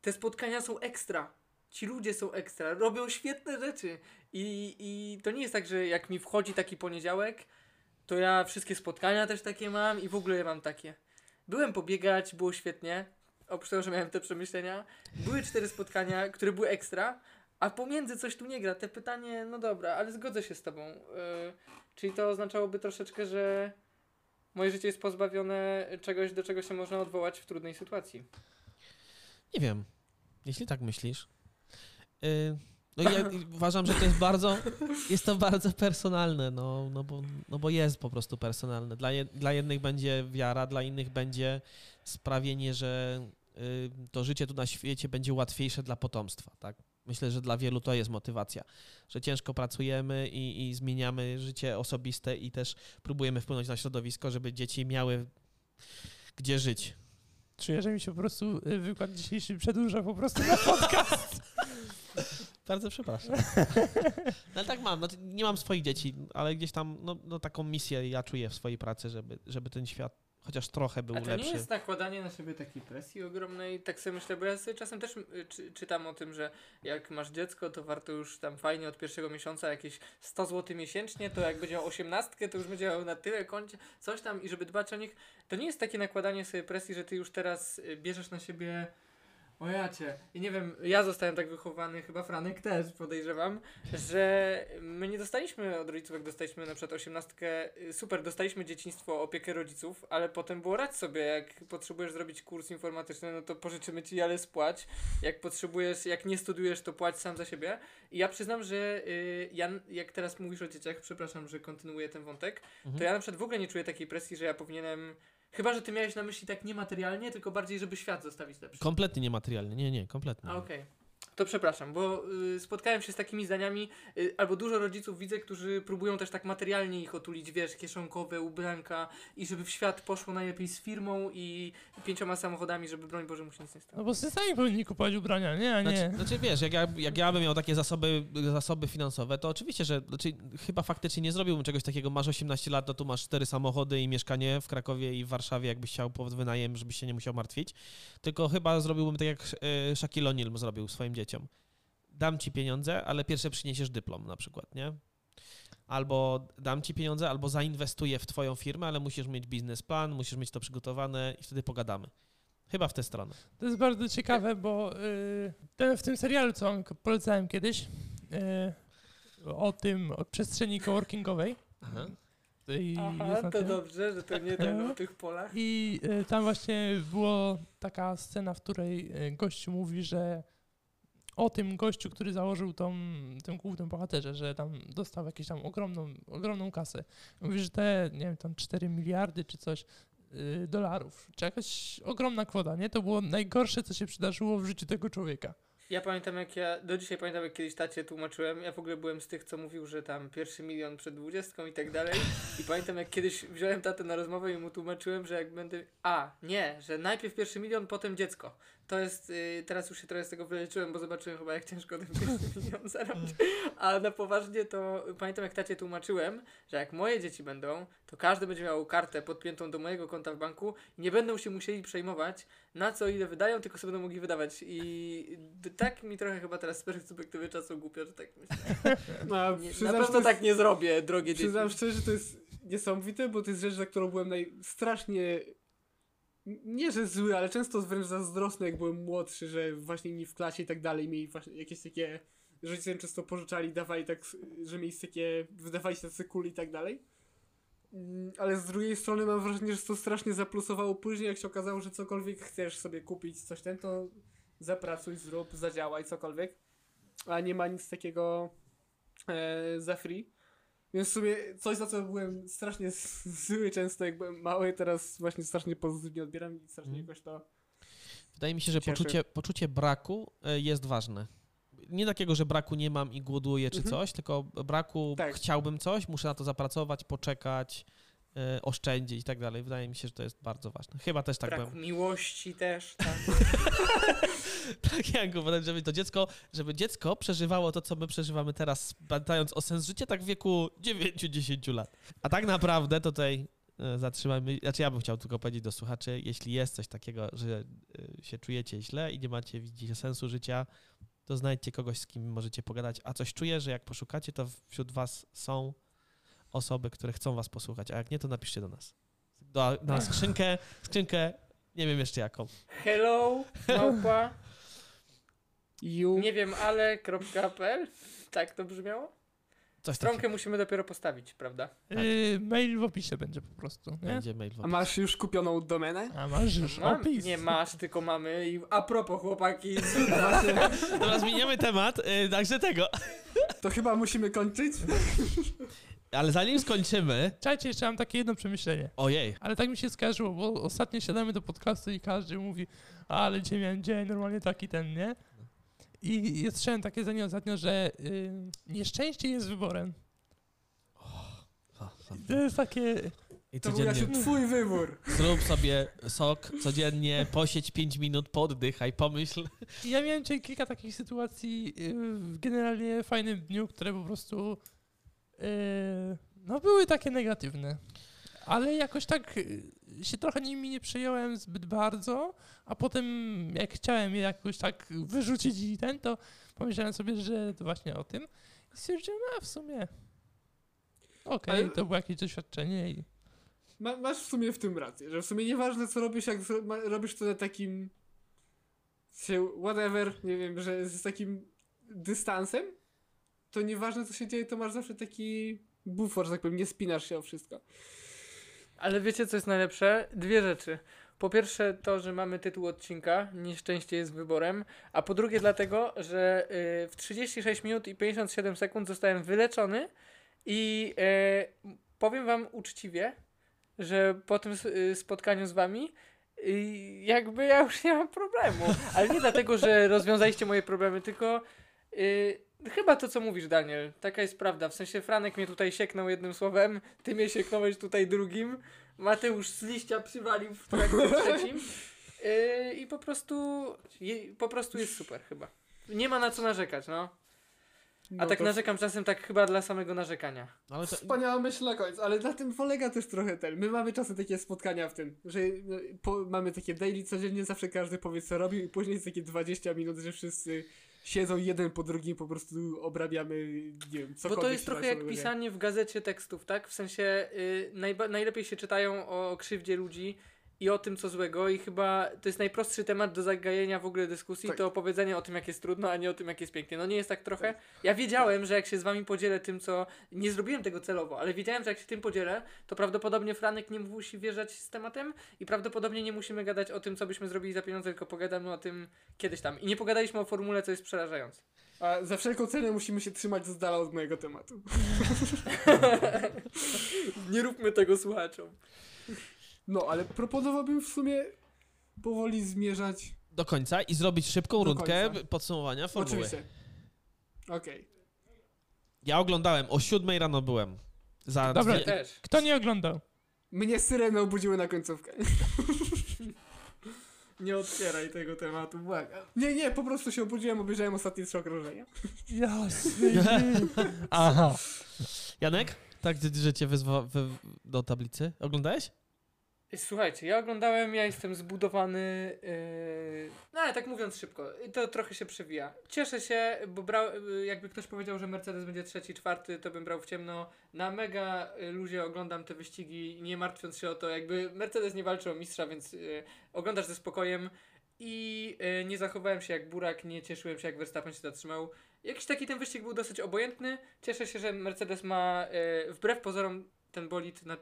te spotkania są ekstra. Ci ludzie są ekstra, robią świetne rzeczy. I, I to nie jest tak, że jak mi wchodzi taki poniedziałek, to ja wszystkie spotkania też takie mam i w ogóle mam takie. Byłem pobiegać, było świetnie. Oprócz tego, że miałem te przemyślenia. Były cztery spotkania, które były ekstra, a pomiędzy coś tu nie gra. Te pytanie, no dobra, ale zgodzę się z tobą. Yy, czyli to oznaczałoby troszeczkę, że moje życie jest pozbawione czegoś, do czego się można odwołać w trudnej sytuacji. Nie wiem, jeśli tak myślisz. Y, no ja uważam, że to jest bardzo, jest to bardzo personalne, no, no, bo, no bo jest po prostu personalne. Dla, jed, dla jednych będzie wiara, dla innych będzie sprawienie, że y, to życie tu na świecie będzie łatwiejsze dla potomstwa, tak? Myślę, że dla wielu to jest motywacja, że ciężko pracujemy i, i zmieniamy życie osobiste i też próbujemy wpłynąć na środowisko, żeby dzieci miały gdzie żyć. Czuję, że mi się po prostu y, wykład dzisiejszy przedłuża po prostu na podcast. Bardzo przepraszam. No, ale tak mam, no, nie mam swoich dzieci, ale gdzieś tam no, no, taką misję ja czuję w swojej pracy, żeby, żeby ten świat chociaż trochę był A to lepszy. nie jest nakładanie na siebie takiej presji ogromnej, tak sobie myślę, bo ja sobie czasem też y, czy, czytam o tym, że jak masz dziecko, to warto już tam fajnie od pierwszego miesiąca jakieś 100 zł miesięcznie, to jak będzie miał osiemnastkę, to już będzie miał na tyle koncie, coś tam i żeby dbać o nich. To nie jest takie nakładanie sobie presji, że ty już teraz y, bierzesz na siebie o jacie. I nie wiem, ja zostałem tak wychowany, chyba Franek też podejrzewam, że my nie dostaliśmy od rodziców, jak dostaliśmy na przykład osiemnastkę, y, super, dostaliśmy dzieciństwo, opiekę rodziców, ale potem było radź sobie, jak potrzebujesz zrobić kurs informatyczny, no to pożyczymy ci, ale spłać. Jak potrzebujesz, jak nie studiujesz, to płać sam za siebie. I ja przyznam, że y, ja, jak teraz mówisz o dzieciach, przepraszam, że kontynuuję ten wątek, Mhm. to ja na przykład w ogóle nie czuję takiej presji, że ja powinienem, chyba, że ty miałeś na myśli tak niematerialnie, tylko bardziej, żeby świat zostawić lepszy. Kompletnie niematerialny, nie, nie, kompletnie. Okej. To przepraszam, bo y, spotkałem się z takimi zdaniami, y, albo dużo rodziców widzę, którzy próbują też tak materialnie ich otulić, wiesz, kieszonkowe, ubranka i żeby w świat poszło najlepiej z firmą i pięcioma samochodami, żeby broń Boże mu się nic nie stało. No bo sobie sami powinni kupować ubrania, nie? A nie. Znaczy, znaczy wiesz, jak ja, jak ja bym miał takie zasoby, zasoby finansowe, to oczywiście, że znaczy, chyba faktycznie nie zrobiłbym czegoś takiego. Masz 18 lat, to tu masz cztery samochody i mieszkanie w Krakowie i w Warszawie, jakbyś chciał pod wynajem, żebyś się nie musiał martwić. Tylko chyba zrobiłbym tak, jak e, Shaquille O'Neal zrobił swoim dzieciom. Dam ci pieniądze, ale pierwsze przyniesiesz dyplom na przykład, nie? Albo dam ci pieniądze, albo zainwestuję w twoją firmę, ale musisz mieć biznesplan, musisz mieć to przygotowane i wtedy pogadamy. Chyba w tę stronę. To jest bardzo ciekawe, bo y, ten, w tym serialu, co wam polecałem kiedyś, y, o tym, o przestrzeni coworkingowej. Aha. I Aha, to tym. dobrze, że to nie ten o tych polach. I y, tam właśnie była taka scena, w której gościu mówi, że o tym gościu, który założył tą, tym głównym bohaterze, że tam dostał jakąś tam ogromną, ogromną kasę. Mówi, że te, nie wiem, tam 4 miliardy czy coś y, dolarów, czy jakaś ogromna kwota, nie? To było najgorsze, co się przydarzyło w życiu tego człowieka. Ja pamiętam jak ja, do dzisiaj pamiętam jak kiedyś tacie tłumaczyłem, ja w ogóle byłem z tych, co mówił, że tam pierwszy milion przed dwudziestką i tak dalej i pamiętam jak kiedyś wziąłem tatę na rozmowę i mu tłumaczyłem, że jak będę, a nie, że najpierw pierwszy milion, potem dziecko. To jest, y, teraz już się trochę z tego wyleczyłem, bo zobaczyłem chyba jak ciężko ten pierwszy milion zarobić, a na poważnie to pamiętam jak tacie tłumaczyłem, że jak moje dzieci będą, to każdy będzie miał kartę podpiętą do mojego konta w banku i nie będą się musieli przejmować, na co ile wydają, tylko sobie będą mogli wydawać. I tak mi trochę chyba teraz z perspektywy czasu głupio, że tak myślę. No, Nie, na pewno tak nie zrobię, drogie dzieci. Przyznam szczerze, że to jest niesamowite, bo to jest rzecz, za którą byłem naj... strasznie. Nie, że zły, ale często wręcz zazdrosny, jak byłem młodszy, że właśnie inni w klasie i tak dalej mieli właśnie jakieś takie. Rodzice często pożyczali, dawali tak, że mieli takie. wydawali się tacy kuli i tak dalej. Mm, Ale z drugiej strony mam wrażenie, że to strasznie zaplusowało później, jak się okazało, że cokolwiek chcesz sobie kupić, coś ten, to zapracuj, zrób, zadziałaj, cokolwiek. A nie ma nic takiego e, za free. Więc w sumie coś, za co byłem strasznie zły często, jak byłem mały, teraz właśnie strasznie pozytywnie odbieram i strasznie Mhm. jakoś to... Wydaje mi się, że Cieszy. poczucie, poczucie braku e, jest ważne. Nie takiego, że braku nie mam i głoduję czy Mhm. coś, tylko braku Tak. chciałbym coś, muszę na to zapracować, poczekać, oszczędzić i tak dalej. Wydaje mi się, że to jest bardzo ważne. Chyba też tak Brak byłem. miłości też, tak. Tak jak uważam, żeby to dziecko, żeby dziecko przeżywało to, co my przeżywamy teraz, pamiętając o sens życia, tak w wieku 9-10 lat. A tak naprawdę tutaj e, zatrzymajmy, znaczy ja bym chciał tylko powiedzieć do słuchaczy, jeśli jest coś takiego, że e, się czujecie źle i nie macie, widzicie sensu życia, to znajdźcie kogoś, z kim możecie pogadać. A coś czuję, że jak poszukacie, to wśród was są osoby, które chcą was posłuchać, a jak nie, to napiszcie do nas. Do, na skrzynkę, skrzynkę, nie wiem jeszcze jaką. Hello, małpa, You... nie wiem, ale.pl Tak to brzmiało? Coś takiego. Stronkę musimy dopiero postawić, prawda? Tak. Y, mail w opisie będzie po prostu, nie? Będzie mail. w A masz już kupioną domenę? A masz już Mam, opis. nie masz, tylko mamy. I a propos chłopaki, Dobra, zmieniamy temat, y, także tego. To chyba musimy kończyć? Ale zanim skończymy... Czajcie, jeszcze mam takie jedno przemyślenie. Ojej. Ale tak mi się skojarzyło, bo ostatnio siadamy do podcastu i każdy mówi, ale dzisiaj miałem dzień, normalnie taki ten, nie? I słyszałem takie zdanie ostatnio, że y, nieszczęście jest wyborem. O. To jest takie... I To był Jasiu codziennie twój wybór. zrób sobie sok, codziennie posiedź 5 minut, poddychaj, pomyśl. I Ja miałem dzisiaj kilka takich sytuacji y, w generalnie fajnym dniu, które po prostu no były takie negatywne. Ale jakoś tak y, się trochę nimi nie przejąłem zbyt bardzo, a potem jak chciałem je jakoś tak wyrzucić i ten, to pomyślałem sobie, że to właśnie o tym. I stwierdziłem, a w sumie okej, Ale- to było jakieś doświadczenie i Ma, masz w sumie w tym rację, że w sumie nieważne co robisz, jak robisz to na takim się whatever, nie wiem, że z takim dystansem, to nieważne co się dzieje, to masz zawsze taki bufor, że tak powiem, nie spinasz się o wszystko. Ale wiecie, co jest najlepsze? Dwie rzeczy. Po pierwsze to, że mamy tytuł odcinka Nieszczęście jest wyborem, a po drugie dlatego, że y, w 36 minut i 57 sekund zostałem wyleczony i y, powiem wam uczciwie, że po tym y, spotkaniu z wami jakby ja już nie mam problemu. Ale nie dlatego, że rozwiązaliście moje problemy, tylko chyba to, co mówisz, Daniel. Taka jest prawda. W sensie Franek mnie tutaj sieknął jednym słowem, ty mnie sieknąłeś tutaj drugim, Mateusz z liścia przywalił w trakcie trzecim. Y, I po prostu, je, po prostu jest super chyba. Nie ma na co narzekać, no. A No tak to narzekam czasem tak chyba dla samego narzekania. Ale to, Wspaniała myśl na końcu, ale na tym polega też trochę ten. My mamy czasem takie spotkania w tym, że no, po, mamy takie daily codziennie, zawsze każdy powie co robił i później jest takie 20 minut, że wszyscy siedzą jeden po drugim, po prostu obrabiamy, nie wiem, Bo cokolwiek to jest trochę jak pisanie w gazecie tekstów, tak? W sensie y, najba- najlepiej się czytają o krzywdzie ludzi i o tym, co złego i chyba to jest najprostszy temat do zagajenia w ogóle dyskusji, Tak. to opowiedzenie o tym, jak jest trudno, a nie o tym, jak jest pięknie. No nie jest tak trochę? Ja wiedziałem, że jak się z wami podzielę tym, co... Nie zrobiłem tego celowo, ale wiedziałem, że jak się tym podzielę, to prawdopodobnie Franek nie musi wjeżdżać z tematem i prawdopodobnie nie musimy gadać o tym, co byśmy zrobili za pieniądze, tylko pogadamy o tym kiedyś tam. I nie pogadaliśmy o formule, co jest przerażające. A za wszelką cenę musimy się trzymać z dala od mojego tematu. nie róbmy tego słuchaczom. No, ale proponowałbym w sumie powoli zmierzać. do końca i zrobić szybką Do rundkę końca. podsumowania formuły. Oczywiście. Okej. Ja oglądałem, o siódmej rano byłem. Za Dobra, dwie, Też. Kto nie oglądał? Mnie syreny obudziły na końcówkę. Nie otwieraj tego tematu, błagam. Nie, nie, po prostu się obudziłem, obejrzałem ostatnie trzy okrążenia. Jasny. Aha. Janek? Tak, że- że cię wyzwa wy, do tablicy. Oglądałeś? Słuchajcie, ja oglądałem, ja jestem zbudowany. Yy... No ale tak mówiąc szybko, to trochę się przewija. Cieszę się, bo brał, yy, jakby ktoś powiedział, że Mercedes będzie trzeci, czwarty, to bym brał w ciemno. Na mega luzie oglądam te wyścigi, nie martwiąc się o to, jakby Mercedes nie walczy o mistrza, więc yy, oglądasz ze spokojem. I yy, nie zachowałem się jak burak, nie cieszyłem się jak Verstappen się zatrzymał. Jakiś taki ten wyścig był dosyć obojętny. Cieszę się, że Mercedes ma yy, wbrew pozorom ten bolid na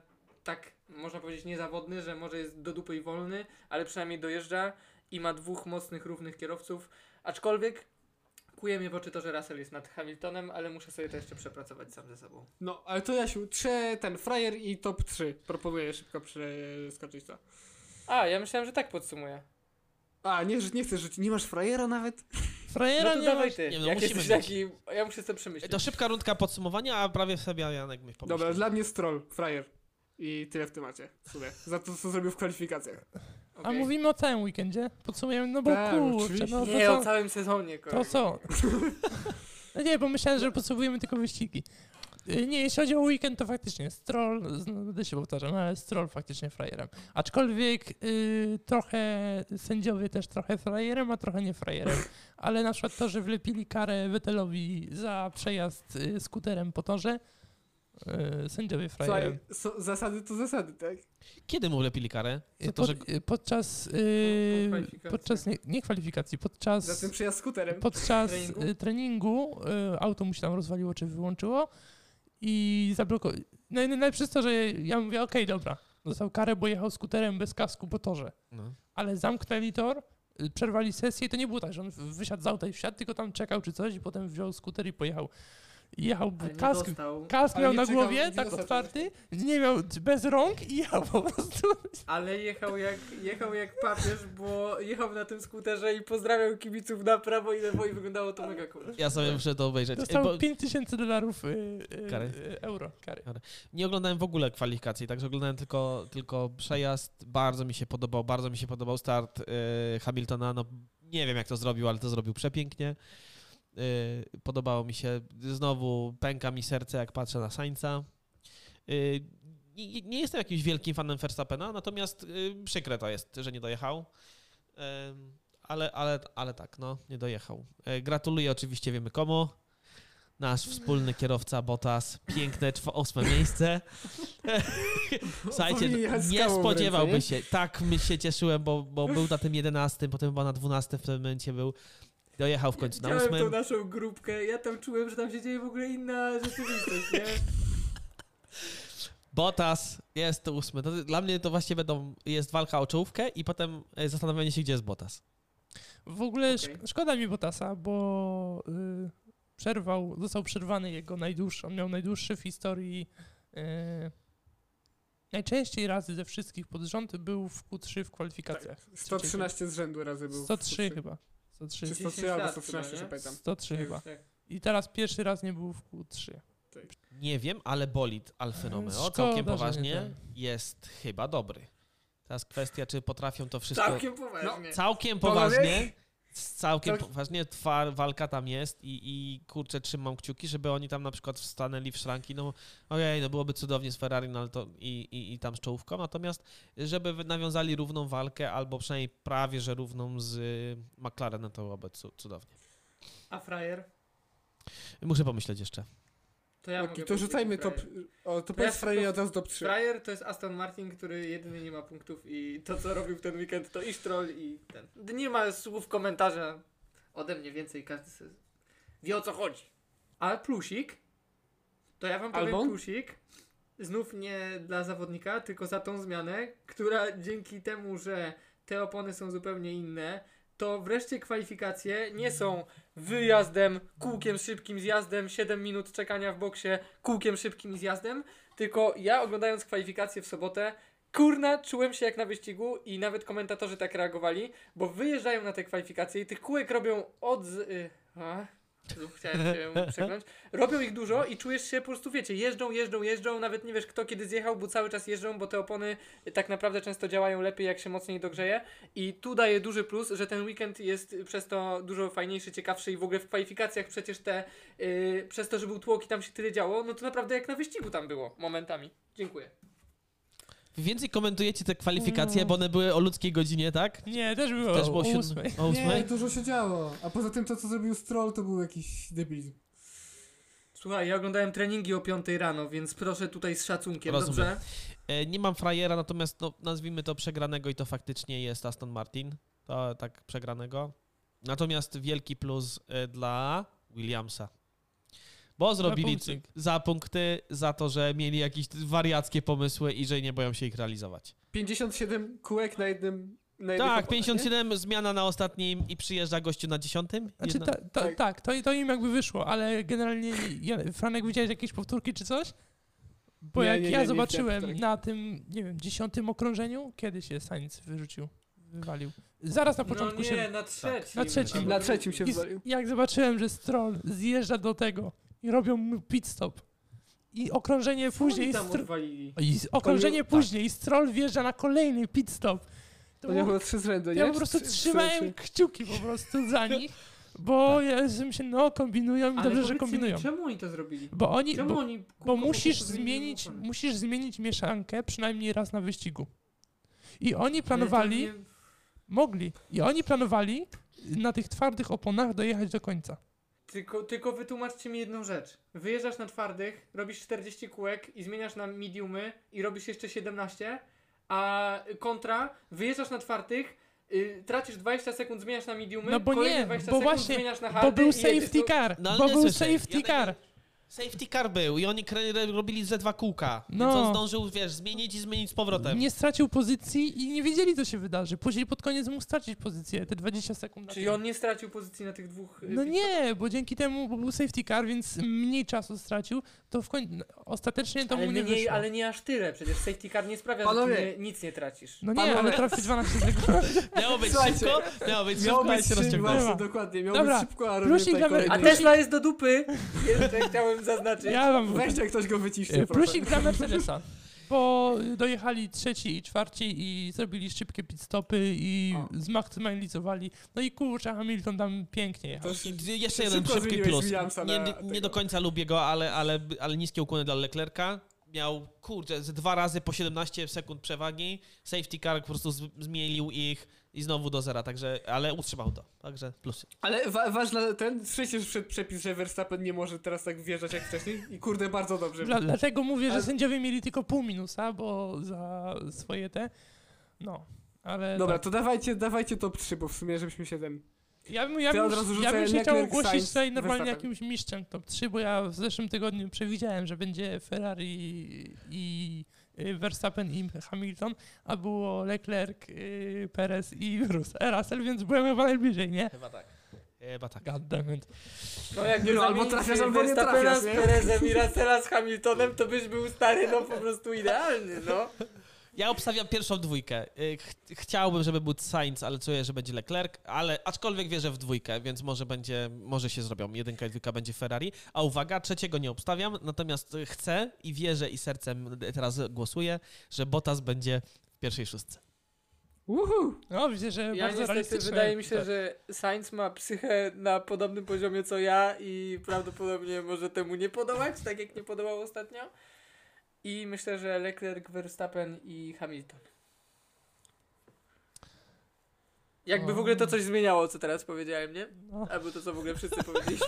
tak można powiedzieć niezawodny, że może jest do dupy i wolny, ale przynajmniej dojeżdża i ma dwóch mocnych, równych kierowców. Aczkolwiek kuje mnie w oczy to, że Russell jest nad Hamiltonem, ale muszę sobie to jeszcze przepracować sam ze sobą. No, ale to Jasiu, trzy, ten frajer i top 3. Proponuję szybko przeskoczyć to. A, ja myślałem, że tak podsumuję. A, nie, że nie chcesz rzucić, nie masz frajera nawet? Frajera No to nie dawaj masz. ty, Nie, no jak musimy jesteś taki... Ja muszę sobie przemyśleć. To szybka rundka podsumowania, a prawie sobie Janek myśl pomyślał. Dobra, dla mnie stroll, frajer. I tyle w temacie. W sumie. Za to, co zrobił w kwalifikacjach. A Okej. mówimy o całym weekendzie? Podsumujemy, no bo Tak, kurczę, oczywiście. no to Nie, o całym sezonie, To kolego. co? No nie, bo myślałem, że podsumujemy tylko wyścigi. Y, Nie, jeśli chodzi o weekend, to faktycznie Stroll, no, będę się powtarzam, ale Stroll faktycznie frajerem. Aczkolwiek y, trochę sędziowie też trochę frajerem, a trochę nie frajerem. Ale na przykład to, że wlepili karę Vettelowi za przejazd y, skuterem po torze, sędziowie frajerem. Słuchaj, so, zasady to zasady, tak? Kiedy mu wlepili karę? Y, to, że... pod, y, podczas, Po- po kwalifikacjach. podczas nie, nie kwalifikacji, podczas Za ten przejazd skuterem. podczas Treningu? treningu, y, auto mu się tam rozwaliło czy wyłączyło i zablokowało. No i najlepsze jest to, że ja mówię, okej, dobra, dostał karę, bo jechał skuterem bez kasku po torze. No. Ale zamknęli tor, przerwali sesję i to nie było tak, że on wysiadł z auta i wsiadł, tylko tam czekał czy coś i potem wziął skuter i pojechał. Jechał, kask, dostał. kask miał na czekał, głowie, nie tak dostał otwarty, nie miał bez rąk i jechał po prostu. Ale jechał jak, jechał jak papież, bo jechał na tym skuterze i pozdrawiał kibiców na prawo i lewo i wyglądało to mega cool. Ja sobie muszę to obejrzeć. E, Dostał Bo 5000 dolarów y, y, Kary? y, euro kary. nie oglądałem w ogóle kwalifikacji, także oglądałem tylko, tylko przejazd. Bardzo mi się podobał, bardzo mi się podobał start Hamiltona. No, nie wiem jak to zrobił, ale to zrobił przepięknie. Y, podobało mi się. Znowu pęka mi serce, jak patrzę na Sainza. Y, nie, nie jestem jakimś wielkim fanem Verstappena, natomiast y, przykre to jest, że nie dojechał. Ale, ale, ale tak, no, nie dojechał. Y, gratuluję oczywiście, wiemy komu. Nasz wspólny kierowca Bottas, piękne ósme miejsce. Słuchajcie, nie spodziewałby się. Tak my się cieszyłem, bo, bo był na tym 11, potem chyba na 12 w tym momencie był. Dojechał w końcu na Widziałem tą ósmym. naszą grupkę, ja tam czułem, że tam się dzieje w ogóle inna rzeczywistość, nie? Bottas jest to ósmy. To, dla mnie to właściwie będą, jest walka o czołówkę i potem e, zastanawianie się, gdzie jest Bottas. W ogóle szk- szkoda mi Botasa, bo y, przerwał, został przerwany jego najdłuższy, on miał najdłuższy w historii y, najczęściej razy ze wszystkich pod rząd był w Q3 w kwalifikacjach. 113 z rzędu razy był. 103 chyba. 103. Czy 103 10 albo lat 113, chyba, się nie? pamiętam. 103 chyba. Tak. I teraz pierwszy raz nie był w Q3. Nie wiem, ale bolid Alfy Romeo Szkoda, całkiem poważnie jest chyba dobry. Teraz kwestia, czy potrafią to wszystko... Całkiem poważnie. Całkiem Panowie? poważnie. Całkiem Cał- poważnie trwa walka tam jest i, i kurczę, trzymam kciuki, żeby oni tam na przykład wstanęli w szranki. No ojej, no byłoby cudownie z Ferrari no, to i, i, i tam z czołówką. Natomiast żeby nawiązali równą walkę, albo przynajmniej prawie, że równą z y, McLarenem, to byłoby cu- cudownie. A frajer? Muszę pomyśleć jeszcze. To ja mogę to rzucajmy top. O, to ja powiedz frajer od razu top 3. Frajer to jest Aston Martin, który jedyny nie ma punktów i to co robił w ten weekend to i Stroll i ten. Nie ma słów komentarza ode mnie więcej, każdy sobie wie o co chodzi. Ale plusik, to ja wam powiem Albon? plusik, znów nie dla zawodnika, tylko za tą zmianę, która dzięki temu, że te opony są zupełnie inne, to wreszcie kwalifikacje nie są wyjazdem, kółkiem szybkim zjazdem, 7 minut czekania w boksie, kółkiem szybkim zjazdem, tylko ja oglądając kwalifikacje w sobotę, kurna, czułem się jak na wyścigu i nawet komentatorzy tak reagowali, bo wyjeżdżają na te kwalifikacje i tych kółek robią od... Z, znów chciałem się przekląć. Robią ich dużo i czujesz się po prostu, wiecie, jeżdżą, jeżdżą, jeżdżą, nawet nie wiesz kto kiedy zjechał, bo cały czas jeżdżą, bo te opony tak naprawdę często działają lepiej jak się mocniej dogrzeje i tu daje duży plus, że ten weekend jest przez to dużo fajniejszy, ciekawszy i w ogóle w kwalifikacjach przecież te, yy, przez to, że był tłok i tam się tyle działo, no to naprawdę jak na wyścigu tam było momentami. Dziękuję. Wy Więcej komentujecie te kwalifikacje, bo one były o ludzkiej godzinie, tak? Nie, też było, Też było o ósmej. o Nie, ósmej? dużo się działo. A poza tym to, co zrobił Stroll, to był jakiś debilizm. Słuchaj, ja oglądałem treningi o 5 rano, więc proszę tutaj z szacunkiem, Rozumiem. dobrze? E, Nie mam frajera, natomiast no, nazwijmy to przegranego i to faktycznie jest Aston Martin. To tak przegranego. Natomiast wielki plus e, dla Williamsa. Bo zrobili punkcik. za punkty, za to, że mieli jakieś wariackie pomysły i że nie boją się ich realizować. 57 kółek na jednym. Tak, oponach, nie? 57 zmiana na ostatnim i przyjeżdża gościu na dziesiątym. Znaczy, ta, ta, tak. tak, to, to im jakby wyszło, ale generalnie, ja, Franek, widziałeś jakieś powtórki czy coś? Bo Nie, jak nie, nie, ja nie zobaczyłem na tym, nie wiem, dziesiątym okrążeniu, kiedy się Sainz wyrzucił, wywalił. Zaraz na początku no nie, się... na trzecim. Na trzecim. Na trzecim się zwalił. jak zobaczyłem, że Stroll zjeżdża do tego i robią mu pit stop i okrążenie Co później... oni tam Str- i okrążenie tak. później i Stroll wjeżdża na kolejny pit stop. To To nie było było trzy nie? ja po prostu Trzy- trzymałem trzy- kciuki po prostu za nich, bo Tak. ja myślę, no kombinują i dobrze, że powiedzcie mi, kombinują. Czemu oni to zrobili? Bo oni, Czemu bo, oni bo musisz zmienić, musisz zmienić mieszankę przynajmniej raz na wyścigu. I oni planowali, to nie- mogli, i oni planowali na tych twardych oponach dojechać do końca. Tylko, tylko wytłumaczcie mi jedną rzecz. Wyjeżdżasz na twardych, robisz 40 kółek i zmieniasz na mediumy i robisz jeszcze 17, a kontra, wyjeżdżasz na twardych, y, tracisz 20 sekund, zmieniasz na mediumy, No bo kolejne nie, 20 bo sekund właśnie, zmieniasz na Bo hardy był i jedziesz. safety car, No, ale bo nie był słyszę. safety Ja car. Safety car był i oni robili ze dwa kółka. No. Więc on zdążył, wiesz, zmienić i zmienić z powrotem. Nie stracił pozycji i nie wiedzieli, co się wydarzy. Później pod koniec mógł stracić pozycję, te 20 sekund. Czyli on nie stracił pozycji na tych dwóch. y, No nie, bo dzięki temu bo był safety car, więc mniej czasu stracił, to w końcu ostatecznie to ale, mu nie mniej, wyszło. ale nie aż tyle, przecież safety car nie sprawia, Panowie. że ty nie, nic nie tracisz. No nie, Panowie- ale trafił 12 sekund. Miało być Słuchajcie, szybko, miało być Miało szybko, a być się szybko, właśnie, dokładnie. Miało Dobra, być szybko, a robię. A Tesla jest do dupy! Jeszcze chciałem zaznaczyć. Ja wam Weźcie, jak ktoś go wyciśnie, E. Plusik dla Mercedesa. Bo dojechali trzeci i czwarci i zrobili szybkie pit stopy i O. zmaksymalizowali. No i kurczę, Hamilton tam pięknie jechał. Jeszcze jeden szybki plus. Nie, nie, do końca lubię go, ale, ale, ale niskie ukłony dla Leclerca. Miał, kurczę, ze dwa razy po 17 sekund przewagi. Safety car po prostu z- zmienił ich i znowu do zera, także, ale utrzymał to. Także plusy. Ale wa ważna ten, że wszedł przepis, że Verstappen nie może teraz tak wjeżdżać jak wcześniej? I kurde, bardzo dobrze. Dla, dlatego mówię, że Ale- sędziowie mieli tylko pół minusa, bo za swoje te. No, ale. Dobra, tak. to dawajcie, dawajcie top 3, bo w sumie żebyśmy się ten... Ja bym, ja to ja bym, ja bym się chciał ogłosić tutaj normalnie Verstappen. jakimś mistrzem top 3, bo ja w zeszłym tygodniu przewidziałem, że będzie Ferrari i y, Verstappen i Hamilton, a było Leclerc, y, Perez i Rus- Russell, więc byłem chyba najbliżej, nie? Chyba tak. Chyba tak. God damn it. No jak no, albo trafiasz, albo nie trafiasz, z nie? Perezem i Russella z Hamiltonem, to byś był stary, no po prostu idealny, no. Ja obstawiam pierwszą dwójkę. Y, ch- chciałbym, żeby był Sainz, ale czuję, że będzie Leclerc, ale aczkolwiek wierzę w dwójkę, więc może będzie, może się zrobią. Jedynka i dwójka będzie Ferrari. A uwaga, trzeciego nie obstawiam, natomiast chcę i wierzę i sercem teraz głosuję, że Bottas będzie w pierwszej szóstce. Uhu. No, widzę, że Ja bardzo niestety wydaje mi się, Tak. że Sainz ma psychę na podobnym poziomie co ja i prawdopodobnie może temu nie podołać, tak jak nie podołał ostatnio. I myślę, że Leclerc, Verstappen i Hamilton. Jakby w ogóle to coś zmieniało, co teraz powiedziałem, nie? No. Albo to, co w ogóle wszyscy powiedzieliśmy.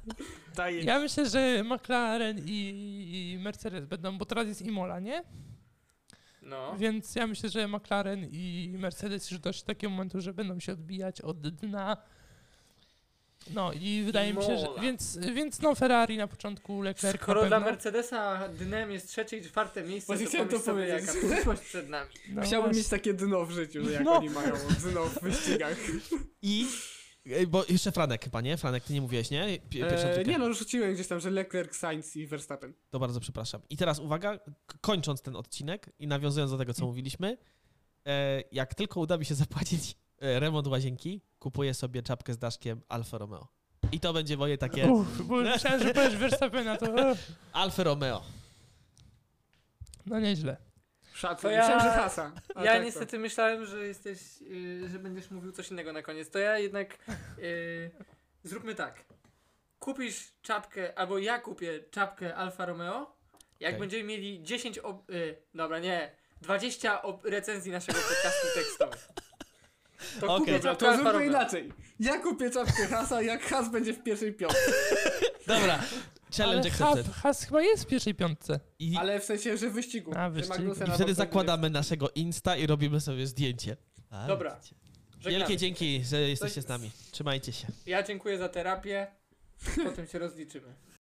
Daję. Ja myślę, że McLaren i, i Mercedes będą, bo teraz jest Imola, nie? No. Więc ja myślę, że McLaren i Mercedes już doszli do takiego momentu, że będą się odbijać od dna. No i wydaje mi się, że. Więc, więc no Ferrari na początku, Leclerc Skoro na dla pewno. Mercedesa dnem jest trzecie i czwarte miejsce, Właśnie to chciałem to sobie, powiedzieć. jaka przyszłość przed nami. No Chciałbym właśnie. mieć takie dno w życiu, że jak No. oni mają dno w wyścigach. I, y, bo jeszcze Franek chyba, nie? Franek, ty nie mówiłeś, nie? Pi- Pierwszą E, trójkę. nie no, rzuciłem gdzieś tam, że Leclerc, Sainz i Verstappen. To bardzo przepraszam. I teraz uwaga, kończąc ten odcinek i nawiązując do tego, co mówiliśmy, e, jak tylko uda mi się zapłacić e, remont łazienki, kupuję sobie czapkę z daszkiem Alfa Romeo. I to będzie moje takie Uff, bo myślałem, że powiesz Verstappena, to e, Alfa Romeo. no nieźle. Szacun. To ja- Myślałem, że Hasa. A ja tak to. niestety myślałem, że jesteś, y, że będziesz mówił coś innego na koniec. To ja jednak y, zróbmy tak. Kupisz czapkę, albo ja kupię czapkę Alfa Romeo. Jak Okej. będziemy mieli 10 ob, y, dobra, nie, 20 ob, recenzji naszego podcastu tekstowych. To Okej. kupię czapkę to zróbmy inaczej. Ja kupię czapkę Hasa, jak Has będzie w pierwszej piątce. Dobra, challenge Has, accepted. Has chyba jest w pierwszej piątce. I, Ale w sensie, że wyścigu. A, wyścigu. I wtedy zakładamy naszego Insta i robimy sobie zdjęcie. A, Dobra. widzicie. Żegnamy. Wielkie dzięki, że jesteście z nami. Trzymajcie się. Ja dziękuję za terapię. Potem się rozliczymy.